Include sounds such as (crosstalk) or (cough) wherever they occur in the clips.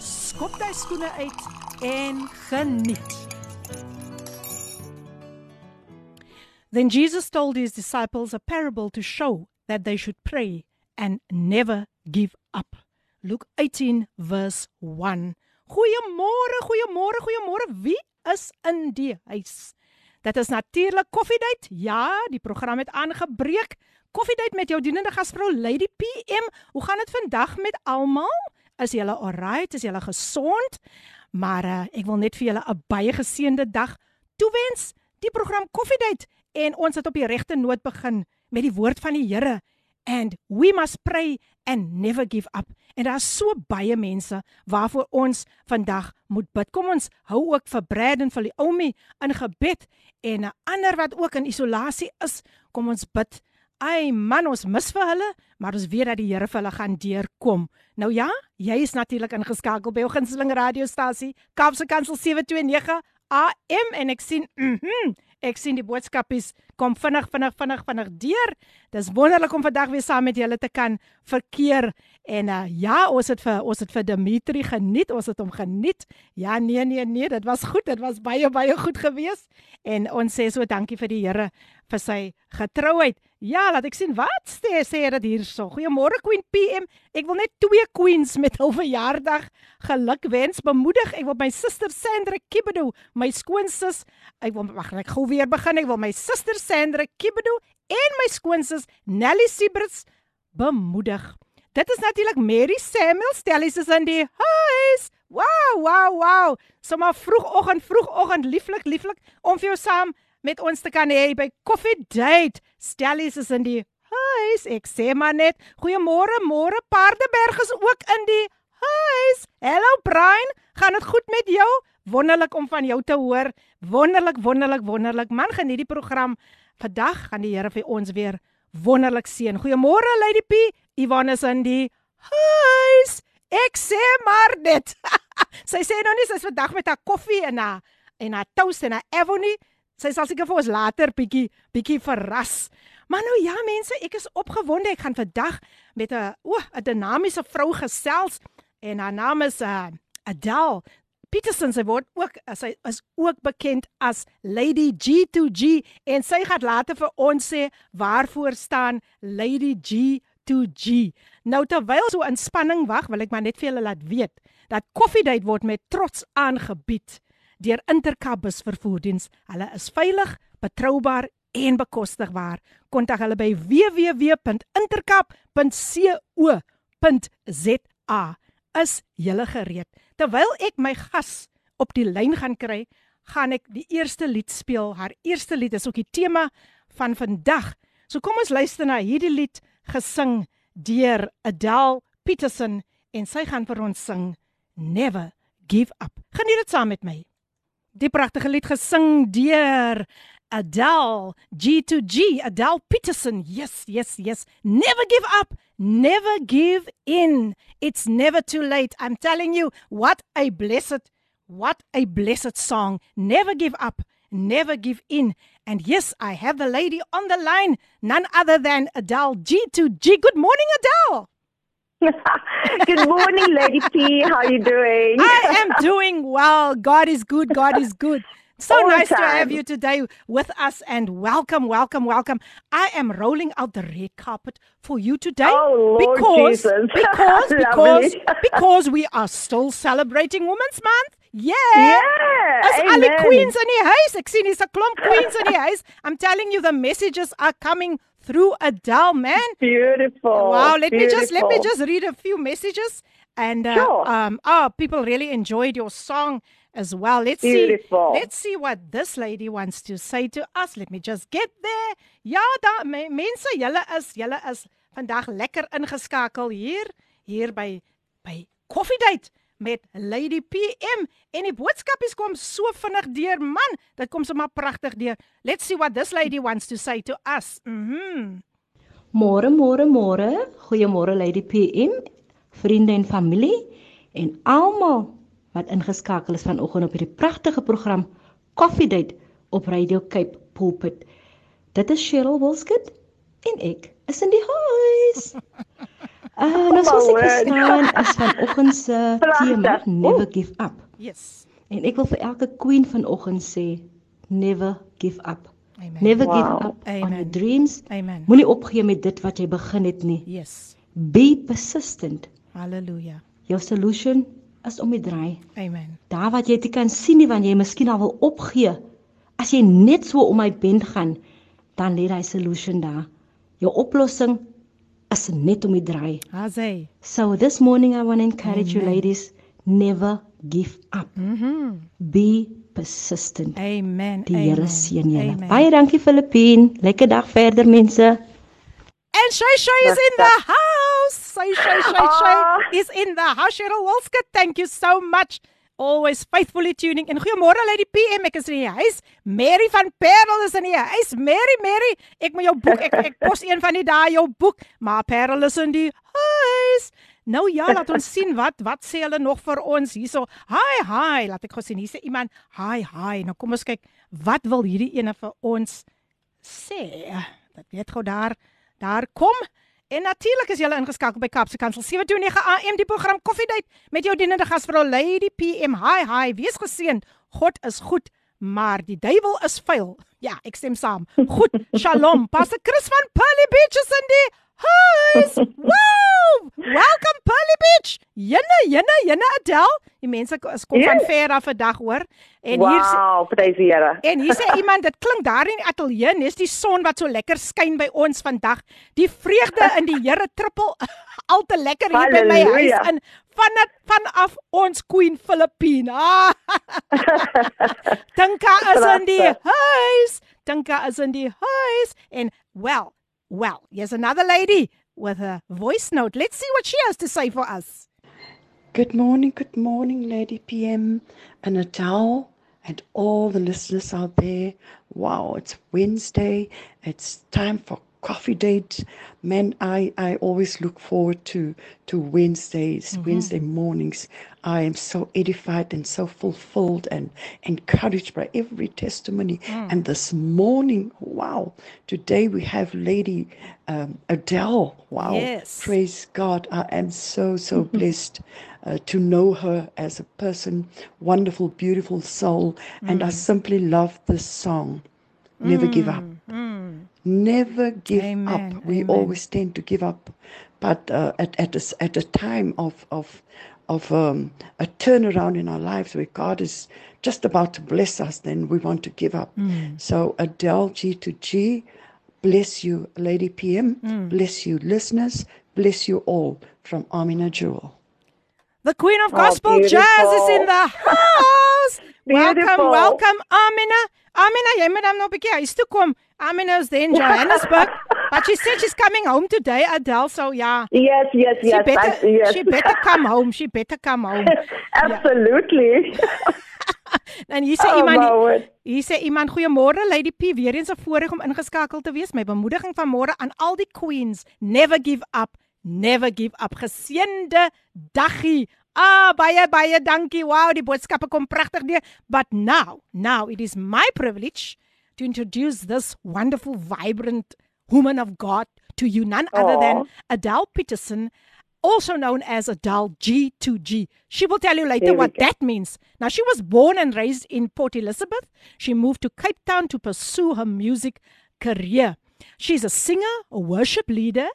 skop jy skoene uit en geniet. Then Jesus told his disciples a parable to show that they should pray and never give up. Luke 18 verse 1. Goeiemôre, goeiemôre, goeiemôre. Wie is in die huis? Dit is natuurlik koffiedייט. Ja, die program het aangebreek. Koffiedייט met jou dienende gasvrou Lady PM. Hoe gaan dit vandag met almal? Is julle alright? Is julle gesond? Maar uh, ek wil net vir julle 'n baie geseënde dag toewens. Die program Koffiedייט en ons het op die regte noot begin met die woord van die Here and we must pray and never give up. En daar's so baie mense waarvoor ons vandag moet bid. Kom ons hou ook vir Brad en vir die Oumi in gebed en 'n ander wat ook in isolasie is. Kom ons bid. Ai man, ons mis vir hulle, maar ons weet dat die Here vir hulle gaan deurkom. Nou ja, jy is natuurlik ingeskakel by jou gunsteling radiostasie, Kaapse Kansel 729 AM en ek sien mhm mm Ek sien die boodskapies kom vinnig vinnig vinnig vinnig deur. Dis wonderlik om vandag weer saam met julle te kan verkeer. En uh, ja, ons het vir ons het vir Dimitri geniet. Ons het hom geniet. Ja, nee nee nee, dit was goed. Dit was baie baie goed geweest. En ons sê so dankie vir die Here vir sy getrouheid. Ja, laat ek sien wat sê sê dit hierso. Goeiemôre Queen PM. Ek wil net twee queens met hul verjaardag gelukwens bemoedig. Ek wil my suster Sandra Kibedo, my skoonsis, ek wil wag, ek gou weer begin. Ek wil my suster Sandra Kibedo en my skoonsis Nelly Siebrits bemoedig. Dit is natuurlik Mary Samuel Stellies is in die huis. Wow, wow, wow. Sommige vroegoggend, vroegoggend lieflik, lieflik om vir jou saam met ons te kan hê by Coffee Date. Stellies is in die huis. Ek sê maar net, goeiemôre, môre Paardeberg is ook in die huis. Hallo Brian, gaan dit goed met jou? Wonderlik om van jou te hoor. Wonderlik, wonderlik, wonderlik. Man, geniet die program. Vandag gaan die Here vir ons weer wonderlik seën. Goeiemôre Lady P. Ivan is in die huis. Ek sê maar net. (laughs) sy sê nou nie sy's vandag met haar koffie en haar en haar toast en haar avonie Sy sal seker vir ons later bietjie bietjie verras. Maar nou ja mense, ek is opgewonde. Ek gaan vandag met 'n o, oh, 'n dinamiese vrou gesels en haar naam is uh, Adele Peterson. Sy word ook sy is ook bekend as Lady G2G en sy gaan later vir ons sê waarvoor staan Lady G2G. Nou terwyl so in spanning wag, wil ek maar net vir julle laat weet dat Coffee Date word met trots aangebied deur Intercape busvervoerdiens. Hulle is veilig, betroubaar en bekostigbaar. Kontak hulle by www.intercape.co.za. Is julle gereed? Terwyl ek my gas op die lyn gaan kry, gaan ek die eerste lied speel. Haar eerste lied is ook die tema van vandag. So kom ons luister na hierdie lied gesing deur Adele Peterson en sy gaan vir ons sing Never Give Up. Geniet dit saam met my die pragtige lied gesing deur Adele G2G Adele Peterson yes yes yes. Never give up never give in. It's never too late. I'm telling you what a blessed what a blessed song. Never give up never give in. And yes i have the lady on the line none other than Adele G2G good morning Adele (laughs) good morning, Lady P. How are you doing? I am doing well. God is good. God is good. So All nice to have you today with us and welcome, welcome, welcome. I am rolling out the red carpet for you today oh, Lord because Jesus. (laughs) because because because we are still celebrating Women's Month. Yeah. Yeah. As alle queens in die huis. Ek sien hier's 'n klomp queens in die huis. I'm telling you the messages are coming through Adele, man. Beautiful. Wow, let Beautiful. me just let me just read a few messages and uh, sure. um oh, people really enjoyed your song as well. Let's Beautiful. see. Let's see what this lady wants to say to us. Let me just get there. Ja, da mense, julle is julle is vandag lekker ingeskakel hier hier by by Coffee Date met Lady PM en die boodskapies kom so vinnig deur man. Dit kom sommer pragtig deur. Let's see what this lady wants to say to us. Mhm. Môre môre môre. Goeiemôre Lady PM vriende en familie en almal wat ingeskakel is vanoggend op hierdie pragtige program Coffee Date op Radio Cape Pulpit. Dit is Cheryl Wilskut en ek is in die huis (laughs) Uh, nou soos ek verstaan is vanoggend se (laughs) tema never give up. yes En ek wil vir elke queen vanoggend sê never give up. amen Never Wow. give up on Amen. your dreams. amen Moenie opgee met dit wat jy begin het nie. yes Be persistent. hallelujah Jou solution is om die draai. amen Daar wat jy dit kan sien nie wanneer jy miskien al wil opgee. As jy net so om my bend gaan, dan lê daai solution daar. Jou oplossing is net om die draai. Haze So this morning I want to encourage you ladies, never give up. mhm Be persistent. amen Die Here amen, seën julle. amen. Baie dankie Filippien. Lekker dag verder mense. And Shay Shay is in the house. Shay Shay Shay. Shay (laughs) is in the house. Cheryl Wolska, thank you so much. Always faithfully tuning in. Goeiemôre Lady PM, ek is in die huis. Mary van Parel is in die huis. Mary, Mary, ek moet jou boek. Ek ek pos een van die dae jou boek, maar Parel is in die huis. Nou ja, laat ons sien wat wat sê hulle nog vir ons hierso. Hi, hi, laat ek gou sien. Hier sê iemand, hi, hi. Nou kom ons kyk wat wil hierdie ene vir ons sê. Dat weet gou daar daar kom. En natuurlik is jy ingeskakel by Kapse Kansel 729 AM die program Koffiedייט met jou dienende gasvrou Lady PM. Hi hi, wees geseënd. God is goed, maar die duiwel is vuil. Ja, ek stem saam. Goed. Shalom. Pastor Chris van Pearly Beach is in die huis. (laughs) Wow! Welcome Pearly Beach. Jenne, jenne, jenne Adel. Die mense is kom van Ja. ver af vandag hoor. En hier Wow, prys die Here. En hier sê (laughs) iemand dit klink daar in die ateljee, nes die son wat so lekker skyn by ons vandag. Die vreugde in die Here trippel (laughs) al te lekker hier by my huis Halleluja. in van vanaf ons Queen Philippine. Ah, Dinka is in die huis. Dinka is in die huis en well, well, here's another lady with a voice note. Let's see what she has to say for us. Good morning, good morning, Lady PM and Adele and all the listeners out there. Wow, it's Wednesday. It's time for coffee date. Man, I, I always look forward to to Wednesdays, mm-hmm. Wednesday mornings. I am so edified and so fulfilled and encouraged by every testimony. Mm. And this morning, wow, today we have Lady um, Adele. Wow. Yes. Praise God. I am so, so (laughs) blessed uh, to know her as a person, wonderful, beautiful soul. And I mm. simply love this song. Never give up. Mm, Never give Amen, up. We amen. always tend to give up. But uh, at, at, a, s- at a time of, of, of um, a turnaround in our lives where God is just about to bless us, then we want to give up. So, Adele G to G, bless you, Lady PM, bless you, listeners, bless you all from Amina Jewel. The Queen of Oh, Gospel Jazz is in the (laughs) house. welcome, Beautiful. welcome Amina. Amina, jy moet dan nou 'n bietjie huis toe kom. Amina is there in Johannesburg, (laughs) but she said she's coming home today. Adele, so yeah. Yes, yes, She yes. better, I- yes. she better come home. She better come home. (laughs) Absolutely. (laughs) En hier sê Oh, iemand, hier sê iemand, goeiemôre Lady P, weer eens 'n voorreg om ingeskakel te wees. My bemoediging van môre aan al die queens, never give up, never give up. Geseënde daggie. Ah, baie baie dankie. Wow, die boodskappe kom pragtig deur. But now, now it is my privilege to introduce this wonderful vibrant woman of God to you none other than Adele Peterson also known as Adele G2G. She will tell you later what go. that means. Now, she was born and raised in Port Elizabeth. She moved to Cape Town to pursue her music career. She's a singer, a worship leader,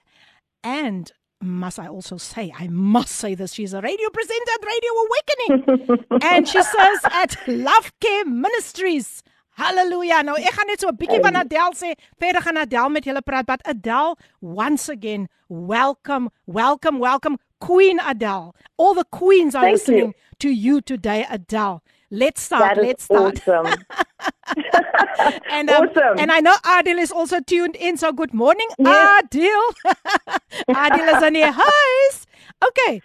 and must I also say, I must say this, she's a radio presenter at Radio Awakening. (laughs) and she serves at Love Care Ministries. Hallelujah. Nou ek gaan net so 'n bietjie van Adele sê. Verder gaan Adele met julle praat, but Adele once again, welcome, welcome, welcome Queen Adele. All the queens are Thank listening you. to you today, Adele. Let's start. That is Let's start. awesome. (laughs) And um, Awesome. and I know Adil is also tuned in. So good morning, Yes. Adil. (laughs) Adil is the house. Okay,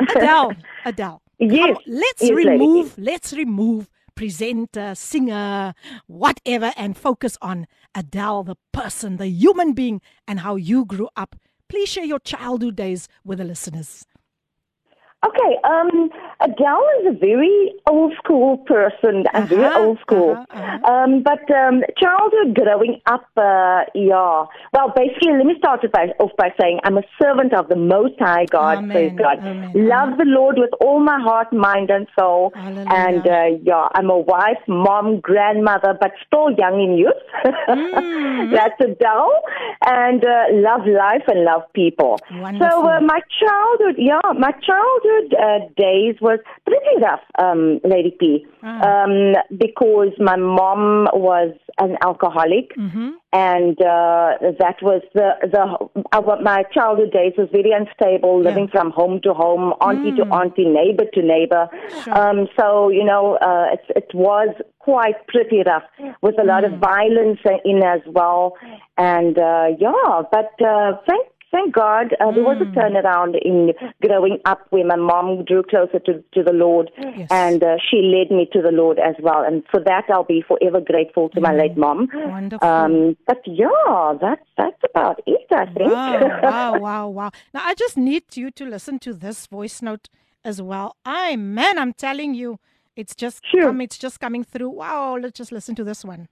Adele, Adele. Yes. Come, let's yes, Lady remove let's remove presenter, singer, whatever and focus on Adele the person, the human being and how you grew up. Please share your childhood days with the listeners. Okay, um, Adele is a very old school person, and very Uh-huh, old school. uh-huh, uh-huh. Um, but um, childhood growing up, uh, yeah. Well, basically, let me start it by, off by saying I'm a servant of the Most High God. Amen, Praise God. amen, Love amen. the Lord with all my heart, mind, and soul. Hallelujah. And uh, yeah, I'm a wife, mom, grandmother, but still young in youth. Mm. (laughs) That's Adele. And uh, love life and love people. Wonderful. So uh, my childhood, yeah, my childhood uh, days was pretty rough, um, Lady P, Ah. um, because my mom was an alcoholic, Mhm. and uh, that was the the our, my childhood days was very unstable, living from home to home, auntie to auntie, neighbor to neighbor. Mm. Sure. Um, so you know, uh, it, it was quite pretty rough with a lot Mm. of violence in as well, and uh, yeah, but uh, thank. Thank God, uh, there was a Mm. turnaround in growing up where my mom drew closer to, to the Lord Yes. and uh, she led me to the Lord as well. And for that, I'll be forever grateful to my late mom. Mm. Wonderful. Um, but yeah, that's that's about it, I think. Wow, wow, (laughs) wow, wow. Now I just need you to listen to this voice note as well. I man, I'm telling you, it's just Sure. it's just coming through. Wow, let's just listen to this one.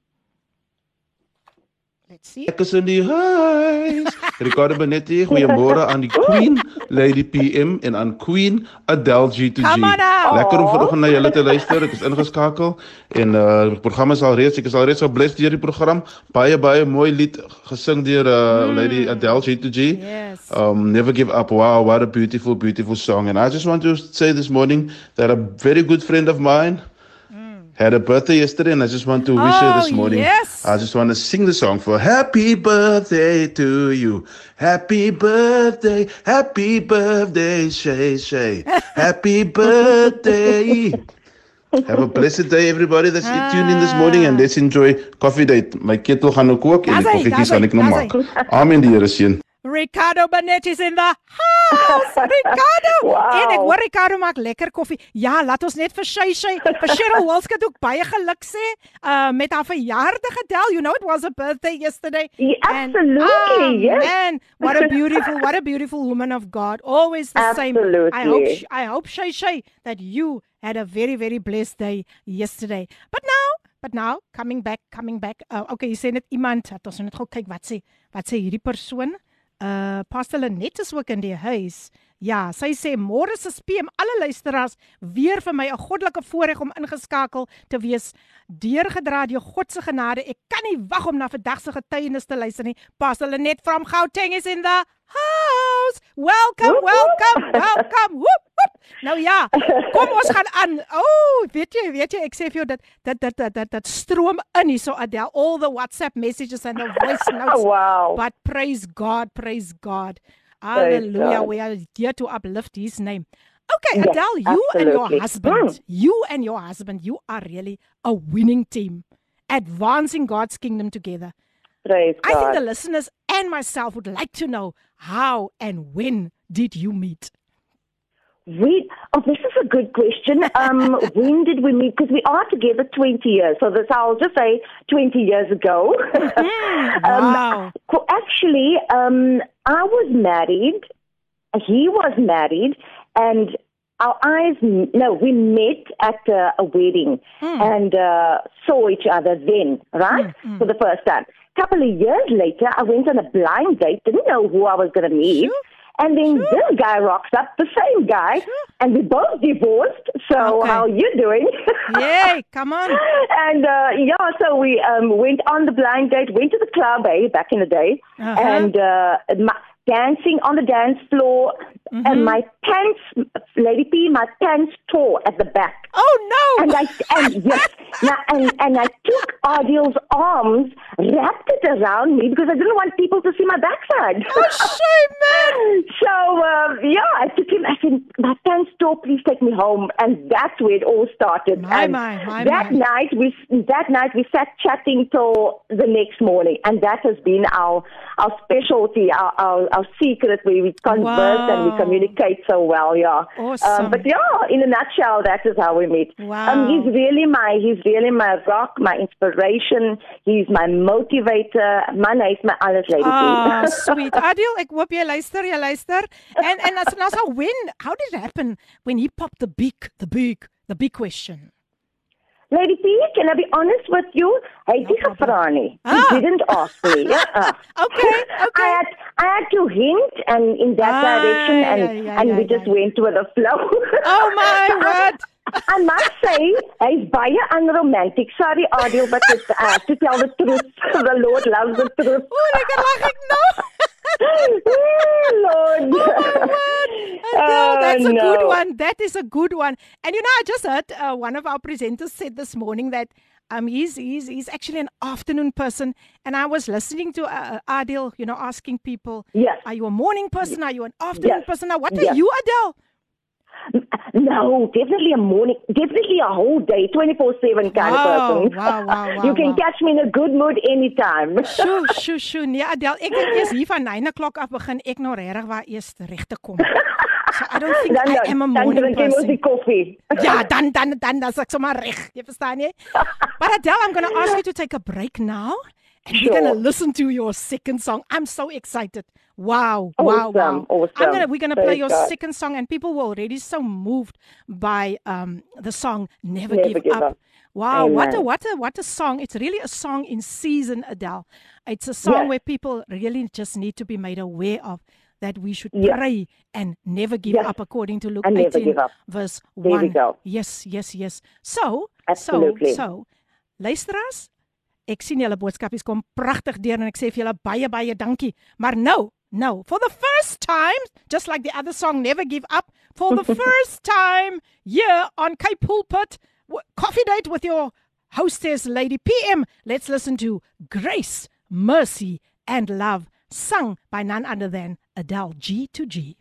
Let's see. Ek is in die huis. Ricardo Benetti, goeiemôre aan die Queen Lady PM en aan Queen Adele G2G. Come on now. Lekker om vanoggend na julle te luister. Ek is ingeskakel en uh die program is al reeds ek is al reeds so bless deur die program. Baie baie mooi lied gesing deur uh Lady Adele G2G. Yes. Um, Never Give Up. Wow, what a beautiful, beautiful song. And I just want to say this morning that a very good friend of mine had a birthday yesterday, and I just want to wish her Oh, this morning. yes. I just want to sing the song for Happy Birthday to you. Happy birthday, happy birthday, Shay Shay. Happy (laughs) birthday. Have a blessed day, everybody that's tuned in this morning, and let's enjoy coffee date. My kettle gaan nou kook en die daar's gaan ek nou maak. Amen die Here seën. Ricardo Benetti's in the house. (laughs) Ricardo. Wow. En ek hoor Ricardo maak lekker koffie. Ja, laat ons net vir Shay Shay, vir Cheryl (laughs) Walskut ook baie geluk sê uh met haar verjaardag gedel. You know it was a birthday yesterday. Yeah, And, absolutely, ah, yes. Man, what a (laughs) beautiful, what a beautiful woman of God. Always the same. I hope Absolutely. I hope Shay Shay that you had a very very blessed day yesterday. But now But now coming back coming back uh, okay jy sê net iemand het ons net gou kyk wat sê wat sê hierdie persoon uh Pastor Lenet is ook in die huis. Ja, sy sê môre se spiem alle luisteraars weer vir my 'n goddelike voorreg om ingeskakel te wees. Deurgedra deur God se genade. Ek kan nie wag om na vandag se getuienis te luister nie. Pastor Lenet from Gauteng is in the house. Welcome, welcome, welcome. Woep, woep. Nou ja, kom ons gaan aan. O, oh, weet jy, weet jy, ek sê vir jou dat dat dat dat dat, dat stroom in hierso Adele all the WhatsApp messages and the voice (laughs) notes. wow. But praise God, praise God. Hallelujah. We are here to uplift his name. Okay, Yes, Adele, you and your husband, Mm. you and your husband, you are really a winning team, advancing God's kingdom together. Praise I think the listeners and myself would like to know how and when did you meet? We, oh, this is a good question. Um, (laughs) when did we meet? Because we are together 20 years. So this, I'll just say 20 years ago. (laughs) Wow. co- actually, um, I was married. He was married. And our eyes, no, we met at uh, a wedding and uh, saw each other then, right? For the first time. A couple of years later, I went on a blind date, didn't know who I was going to meet. Sure. And then this guy rocks up, the same guy, and we both divorced. So Okay. how you doing? (laughs) Yay, come on. and uh, yeah, so we um, went on the blind date, went to the club, eh, back in the day, Uh-huh. and uh, dancing on the dance floor, Mm-hmm. and my pants, Lady P, my pants tore at the back. Oh no. And I and yes, (laughs) now, and and I took Adil's arms, wrapped it around me because I didn't want people to see my backside. Oh, shame, man. (laughs) So um, yeah, I took him. I said, "My pants tore. Please take me home." And that's where it all started. My, and my, my, that my. night we that night we sat chatting till the next morning, and that has been our our specialty, our our, our secret where we converse and we Wow. Communicate so well. Yeah. Awesome. Um, but yeah, in a nutshell, that is how we met. Wow. Um, he's really my he's really my rock, my inspiration. He's my motivator. Man, hy's my alles, lady. Ah, (laughs) sweet. Adil, ek hoop jy luister, jy luister. En en as nou so when how did it happen when he popped the big the big the big question? Lady P, can I be honest with you? Hy het nie gevra nie. He Ah. didn't ask me. Yeah. (laughs) Okay, okay. I had I had to hint and in that Ah, direction and yeah, yeah, and yeah, we yeah, just went with the flow. Oh my (laughs) word. I must say, hy's baie unromantic. Sorry, Adil, but it's, uh, to tell the truth, (laughs) the Lord loves the truth. Lekker lag ek nou. Eh, Lord. Adele, (laughs) Oh, (laughs) that's a no. good one. That is a good one. And you know, I just heard uh, one of our presenters said this morning that um he's he's he's actually an afternoon person. And I was listening to uh, Adil, you know, asking people, Yes. are you a morning person? Are you an afternoon Yes. person? Now, what are you, Adele? No, definitely a morning, definitely a whole day, 24 7 kind Wow, of person. wow, wow, (laughs) wow, you can wow. catch me in a good mood anytime. Sjoe, (laughs) sjoe, sjoe. Nee, Adele, ek dink eers hier van 9 o'clock af begin ek nou regtig waar eers reg te kom. So I don't think dan, I dan, am a dan morning drink jy mos person. die koffie. (laughs) Ja, dan dan dan dan ek sommer reg. Jy verstaan jy? But Adele, I'm going to ask you to take a break now and we're going to Sure. listen to your second song. I'm so excited. Wow, wow, Awesome, wow. I'm awesome. going to we're going to play your God. second song and people were already so moved by um the song Never, Never Give, Give Up. Up. Wow, what a Amen. what a what a song. It's really a song in season, Adele. It's a song Yes. where people really just need to be made aware of that we should Yes. pray and never give Yes. up according to Luke And never 18 give up. verse There 1. we go. Yes, yes, yes. So, Absolutely. so, so, luisteraars, ek sien julle boodskapies kom pragtig deur en ek sê vir julle baie baie dankie. Maar nou, nou, for the first time, just like the other song Never Give Up, for the (laughs) first time here on Cape Pulpit, coffee date with your hostess Lady PM, let's listen to Grace, Mercy and Love sung by none other than Adele G to G.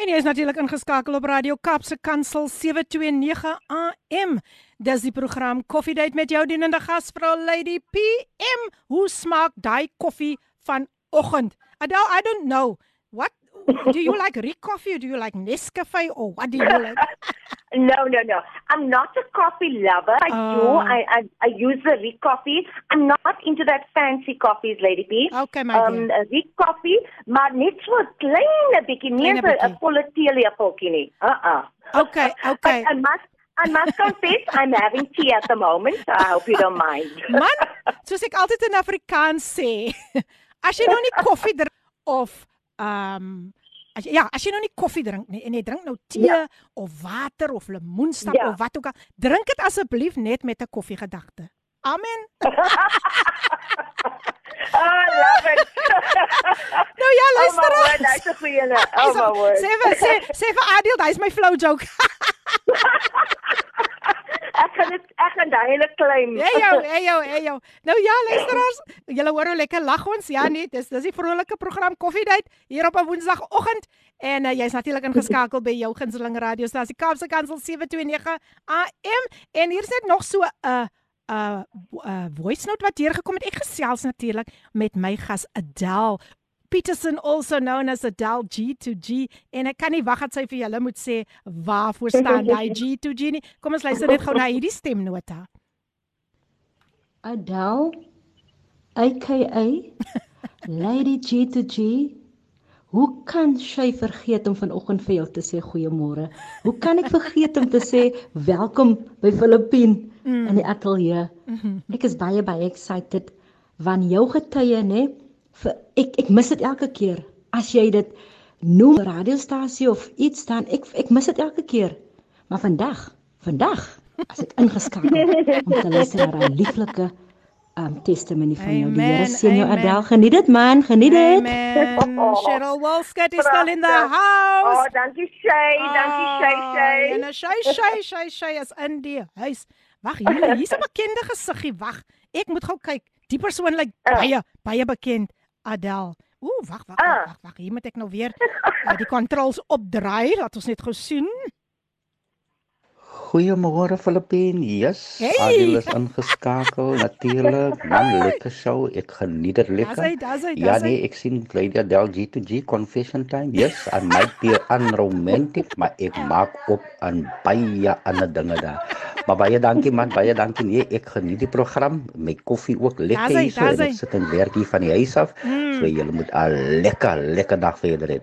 En jy is natuurlik ingeskakel op Radio Kaapse Kansel 729 AM. Dis die program Coffee Date met jou dienende gasvrou Lady PM. Hoe smaak daai koffie vanoggend? Adele, I don't know. What do you like Rick coffee or do you like Nescafe or what do you like? (laughs) No, no, no. I'm not a coffee lover. I do. Oh. I, I I use the Rick coffee. I'm not into that fancy coffees, Lady P. Okay, my um, dear. Rick coffee, maar net so 'n klein bietjie, nie 'n. 'n volle teelepeltjie nie. Uh-uh. Okay, (laughs) okay. I, I must I must confess I'm having tea at the moment. So I hope you don't mind. Man, soos ek altyd in Afrikaans sê, as jy nou nie koffie drink of ehm um, as jy, ja, as jy nou nie koffie drink nie en jy drink nou tee Ja. of water of lemoensap Ja. of wat ook al, drink dit asseblief net met 'n koffiegedagte. Amen. (laughs) (laughs) oh, love it. (laughs) Nou ja, oh luister. word, that's a goeie ene. Oh my word. Sê vir sê (laughs) sê vir Adil, dis my flow joke. (laughs) ek gaan dit ek gaan daai hele claim. Hey jou, hey jou, hey jou. Nou ja, luisteraars, julle hoor hoe lekker lag ons. Ja nee, dis dis die vrolike program Coffee Date hier op 'n Woensdagoggend en uh, jy's natuurlik ingeskakel by jou gunsteling radiostasie Kaapse Kansel 729 AM en hier's net nog so 'n uh, 'n uh, uh, voice note wat hier gekom het. Ek gesels natuurlik met my gas Adele Peterson also known as Adele G2G en ek kan nie wag dat sy vir julle moet sê waarvoor staan daai (laughs) G2G nie. Kom ons luister net gou na hierdie stemnota. Adele aka Lady G2G Hoe kan sy vergeet om vanoggend vir jou te sê goeiemôre? Hoe kan ek vergeet om te sê welkom by Filippien mm. in die ateljee? Mm -hmm. Ek is baie baie excited van jou getuie nê. Vir ek ek mis dit elke keer as jy dit noem radiostasie of iets dan ek ek mis dit elke keer. Maar vandag, vandag as ek ingeskakel om te luister na daai lieflike um testimony van jou. Die Here seën jou. Adel. Geniet dit man, geniet dit. Cheryl Wolskut is still in the house. Oh, dankie Shay, dankie Shay Shay. En Shay Shay Shay Shay is in die huis. Wag hier, hier's 'n bekende gesiggie. Wag. Ek moet gou kyk. Die persoon lyk Ah. baie baie bekend. Adel. Ooh, wag, wag, wag, Ah. wag, wag. Hier moet ek nou weer uh, die controls opdraai. Laat ons net gou sien. Goeiemôre Filippien. Yes, Hey! Adil is ingeskakel (laughs) natuurlik. Man, lekker show. Ek geniet dit lekker. Daar's hy, daar's hy, Ja nee, ek sien Lady Adele G2G confession time. Yes, I might be unromantic, maar ek maak op aan baie ander dinge daar. Maar baie dankie man, baie dankie. Nee, ek geniet die program. My koffie ook lekker hier so ek sit en werk hier van die huis af. Mm. So julle moet 'n lekker lekker dag verder hê.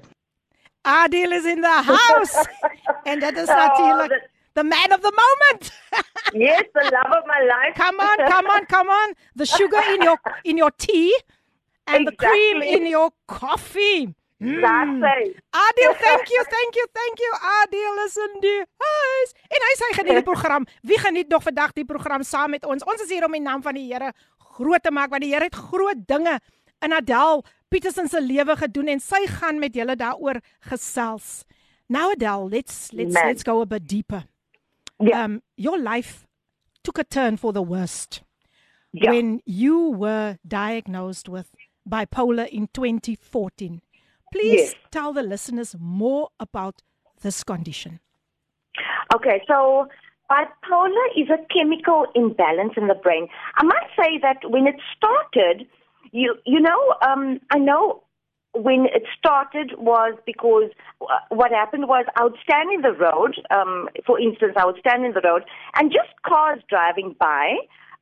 Adil is in the house. (laughs) en dit is natuurlik that- the man of the moment. (laughs) Yes, the love of my life. Come on, come on, come on. The sugar in your in your tea and the cream Exactly. in your coffee. Mm. That's it. Adil, thank you, thank you, thank you. Adil is in die huis. En hy sê geniet die (laughs) program. Wie geniet nog vandag die program saam met ons? Ons is hier om die naam van die Here groot te maak want die Here het groot dinge in Adel Petersen se lewe gedoen en sy gaan met julle daaroor gesels. Now Adel, let's let's Amen. let's go a bit deeper. Yeah. Um your life took a turn for the worst Yeah. when you were diagnosed with bipolar in 2014. Please Yes. tell the listeners more about this condition. Okay, so bipolar is a chemical imbalance in the brain. I must say that when it started, you you know, um, I know when it started was because uh, what happened was I would stand in the road. Um, for instance, I would stand in the road, and just cars driving by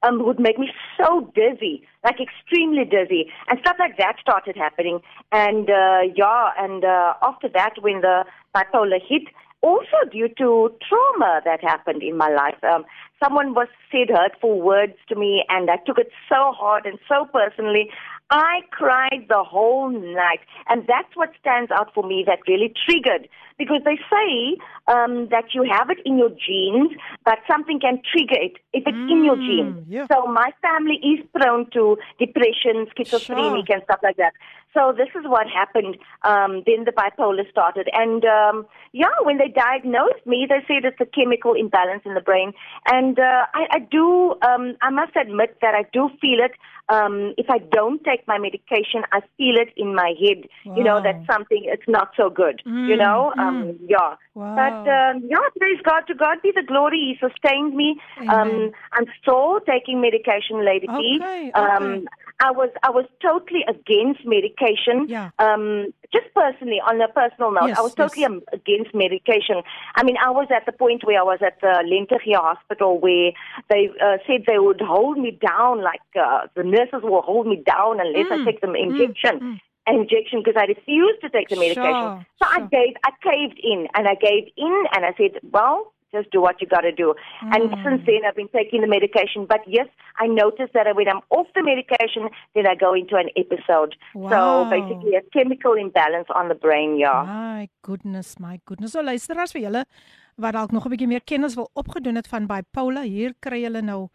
um, would make me so dizzy, like extremely dizzy, and stuff like that started happening. And uh, yeah, and uh, after that, when the bipolar hit, also due to trauma that happened in my life. Um, someone was said hurtful words to me, and I took it so hard and so personally. I cried the whole night, and that's what stands out for me that really triggered. Because they say um, that you have it in your genes, but something can trigger it if it's in your genes. yeah. So my family is prone to depression, schizophrenic, and stuff like that. So this is what happened. Um, then the bipolar started, and um, yeah, when they diagnosed me, they said it's a chemical imbalance in the brain, and uh, I, I do. Um, I must admit that I do feel it. Um, if I don't take my medication, I feel it in my head. You know Wow. that something it's not so good. you Mm, know, um, yeah. Wow. But um, yeah, praise God. To God be the glory. He sustained me. Um, I'm still taking medication, Lady P. Okay, Um, okay. I was I was totally against medication. Yeah. Um, just personally, on a personal note, Yes, I was totally yes. um, against medication. I mean, I was at the point where I was at the Lentegeur Hospital where they uh, said they would hold me down, like uh, the nurses will hold me down unless I Mm, take the mm, injection. Injection because I refused to take the medication. Sure, so I sure. gave, I caved in, and I gave in, and I said, "Well, just do what you got to do." And Mm. since then, I've been taking the medication. But yes, I noticed that when I'm off the medication, then I go into an episode. Wow. So basically, a chemical imbalance on the brain. Yeah. My goodness, my goodness. So luisteraars vir julle wat dalk nog 'n bietjie meer kennis wil opgedoen het van bipolar, hier kry julle nou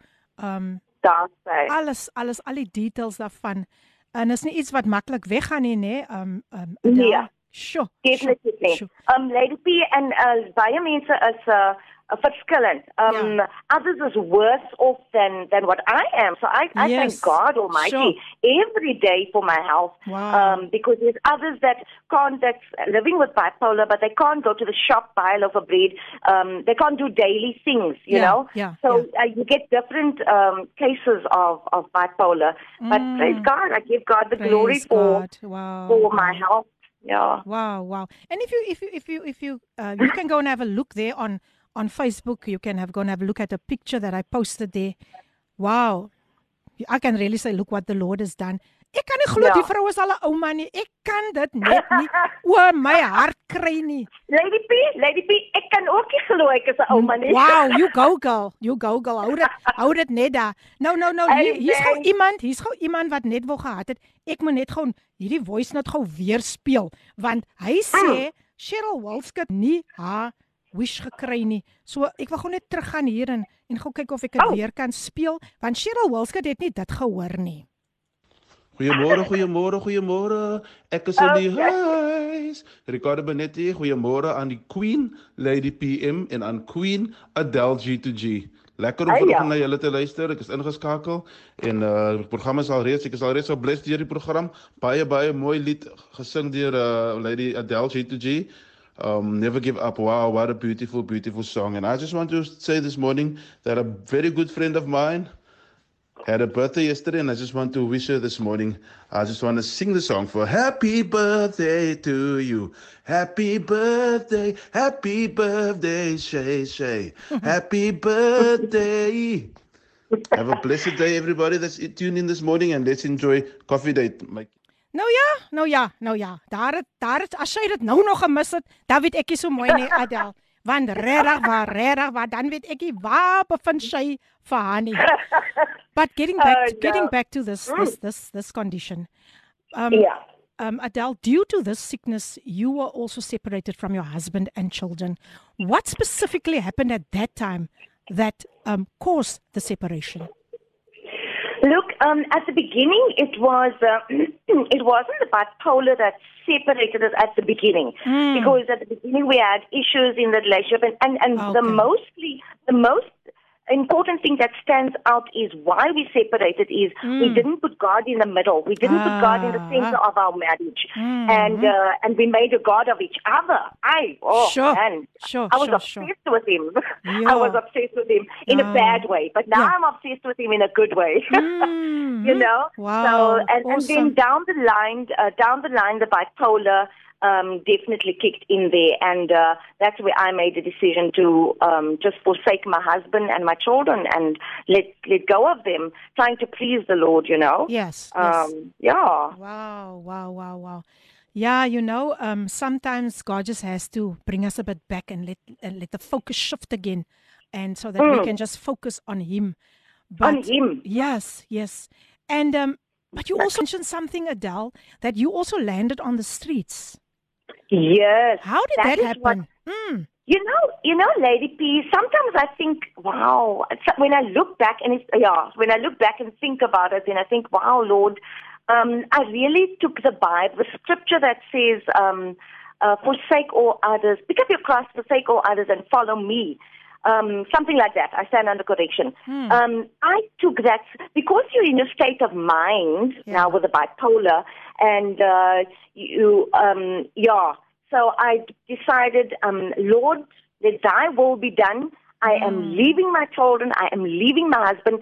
um That's right. alles alles al die details daarvan. En is nie iets wat maklik weggaan nie, nê? Um um Nee. Sure. Definitely. Sure, sure. Um, Lady P and uh, baie mense is uh, verskillend. Um, Ja. Others is worse off than, than what I am. So I, I Yes. thank God Almighty every day for my health. Wow. Um, because there's others that can't, that's living with bipolar, but they can't go to the shop, buy a loaf of bread. Um, they can't do daily things, you Yeah, know? yeah, so Uh, you get different um, cases of, of bipolar. But Mm. praise God, I give God the glory for. Wow. for my health. Yeah. Wow, wow. And if you if you if you if you uh, you can go and have a look there on on Facebook, you can have go and have a look at a picture that I posted there. Wow. I can really say look what the Lord has done. Ek kan nie glo Ja. die vrou is al 'n ouma nie. Ek kan dit net nie oor my hart kry nie. Lady P, Lady P, ek kan ook nie glo ek is 'n ouma nie. Wow, you go girl. You go girl. Hou dit hou dit net daar. Nou nou nou hier, hier's gou iemand, hier's gou iemand wat net wou gehad het. Ek moet net gou hierdie voice note gou weer speel want hy sê Cheryl Walskut nie haar wish gekry nie. So ek wil gou net teruggaan hier en en gou kyk of ek dit Oh. weer kan speel want Cheryl Walskut het nie dit gehoor nie. Goeiemôre, goeiemôre, goeiemôre. Ek is in die huis. Ricardo Benetti, goeiemôre aan die Queen Lady PM en aan Queen Adele G2G. Lekker om Hey, ja. vanoggend na julle te luister. Ek is ingeskakel en uh die program is al reeds, ek is al reeds so blessed deur die program. Baie baie mooi lied gesing deur uh Lady Adele G2G. Um, Never Give Up. Wow, what a beautiful, beautiful song. And I just want to say this morning that a very good friend of mine had a birthday yesterday, and I just want to wish her this morning. I just want to sing the song for Happy Birthday to you. Happy birthday, happy birthday, Shay Shay. (laughs) Happy birthday. Have a blessed day, everybody that's tuned in this morning, and let's enjoy Coffee Date. Nou ja, nou ja, nou ja. Daar het daar het as jy dit nou nog gemis het, dan weet ek nie so mooi nie, (laughs) Adel. Want regtig, waar regtig, waar dan weet ek nie waar bevind sy vir haar nie. But getting back Oh, to, getting no. back to this this this this condition. Um Yeah. um Adele, due to this sickness, you were also separated from your husband and children. What specifically happened at that time that um caused the separation? Look, um, at the beginning, it was uh, (clears throat) it wasn't the bipolar that separated us at the beginning, because at the beginning we had issues in the relationship, and and, and the mostly the most important thing that stands out is why we separated is we didn't put God in the middle. We didn't put God in the Ah. center of our marriage, and uh, and we made a god of each other. I oh Sure. man, Sure, I was sure, obsessed sure. with him. Yeah. (laughs) I was obsessed with him in Ah. a bad way, but now Yeah. I'm obsessed with him in a good way. (laughs) Mm, you know. Wow. So and, and then down the line, uh, down the line, the bipolar um, definitely kicked in there, and uh, that's where I made the decision to um, just forsake my husband and my children and let let go of them, trying to please the Lord. You know. Yes. yes. Um, yeah. Wow, wow, wow, wow. Yeah, you know, um, sometimes God just has to bring us a bit back and let and let the focus shift again, and so that we Mm. can just focus on Him. On But him. yes, yes, and um, but you also mentioned something, Adele, that you also landed on the streets. Yes. How did That that, is what- happen? Mm, You know, you know, Lady P. Sometimes I think, wow. When I look back and it's yeah, when I look back and think about it, and I think, wow, Lord, um, I really took the Bible, the scripture that says, um, uh, "Forsake all others, pick up your cross, forsake all others, and follow me." Um, something like that. I stand under correction. Um, I took that because you're in a state of mind Yeah. now with the bipolar, and uh, you, um, yeah. So I decided, um, Lord, let thy will be done. I am leaving my children. I am leaving my husband.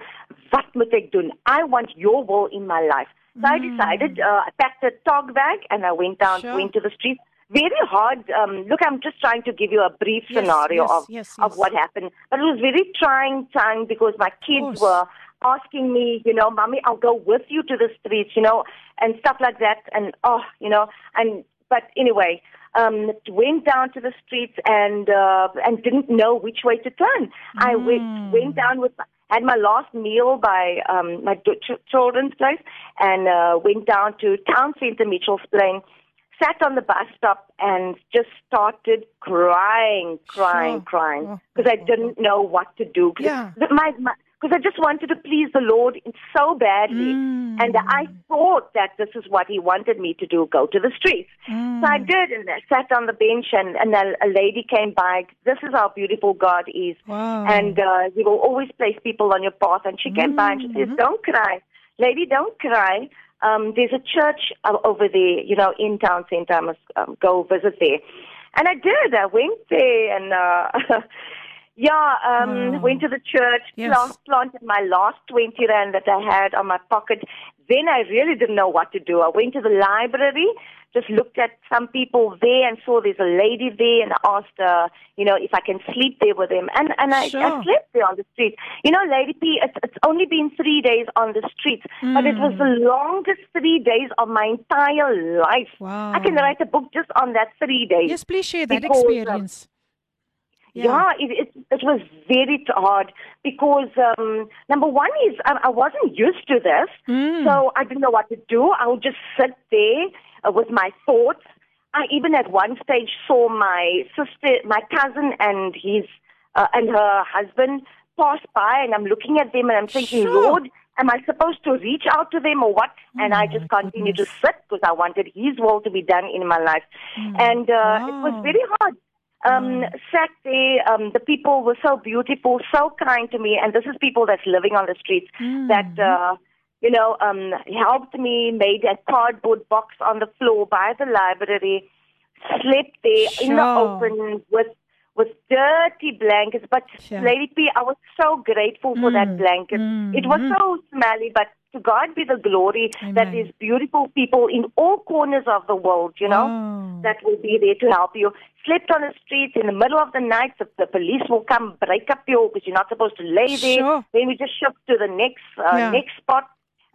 What moet ek doen? I want your will in my life. So I decided, uh, I packed a tog bag and I went down, Sure. went to the street. Very hard. Um, look, I'm just trying to give you a brief Yes, scenario yes, of, yes, of what happened. But it was very trying time because my kids were asking me, you know, mommy, I'll go with you to the streets, you know, and stuff like that. And oh, you know, and but anyway, um, went down to the streets and uh, and didn't know which way to turn. I went went down with my, had my last meal by um, my children's place and uh, went down to town center Mitchell's Plain. Sat on the bus stop and just started crying, crying, Sure. crying Oh, because I oh, oh, didn't know what to do. 'Cause Yeah. my, my, because I just wanted to please the Lord so badly. Mm. And I thought that this is what He wanted me to do go to the streets. Mm. So I did, and I sat on the bench, and, and a, a lady came by. This is how beautiful God is. Wow. And uh, He will always place people on your path. And she came by and she Mm-hmm. says, Don't cry. Lady, don't cry. Um, there's a church uh, over there, you know, in town center. I must um, go visit there. And I did. I went there and, uh, (laughs) yeah, um, Wow. went to the church, Yes. plant, planted my last 20 rand that I had on my pocket. Then I really didn't know what to do. I went to the library, just looked at some people there and saw there's a lady there and asked her, you know, if I can sleep there with them. And, and I, Sure. I slept there on the street. You know, Lady P, it's, it's only been three days on the streets, but it was the Mm. longest three days of my entire life. Wow. I can write a book just on that three days. Yes, please share that Because, experience. Yeah, it, it it was very hard because um, number one is I, I wasn't used to this, Mm. so I didn't know what to do. I would just sit there uh, with my thoughts. I even at one stage saw my sister, my cousin, and his uh, and her husband pass by, and I'm looking at them and I'm thinking, Sure. Lord, am I supposed to reach out to them or what? and I just continued to sit because I wanted His will to be done in my life, and uh, it was very hard um, sat there. Um, the people were so beautiful, so kind to me, and this is people that's living on the streets that uh, you know um, helped me, made a cardboard box on the floor by the library, slept there in the open with with dirty blankets. But Sure. Lady P, I was so grateful for that Mm, blanket. mm, It was mm. so smelly, but to God be the glory that Amen. there's beautiful people in all corners of the world, you know, Wow. that will be there to help you. Slept on the streets in the middle of the night, the, the police will come break up you because you're not supposed to lay there. Sure. Then we just shift to the next uh, Yeah. next spot.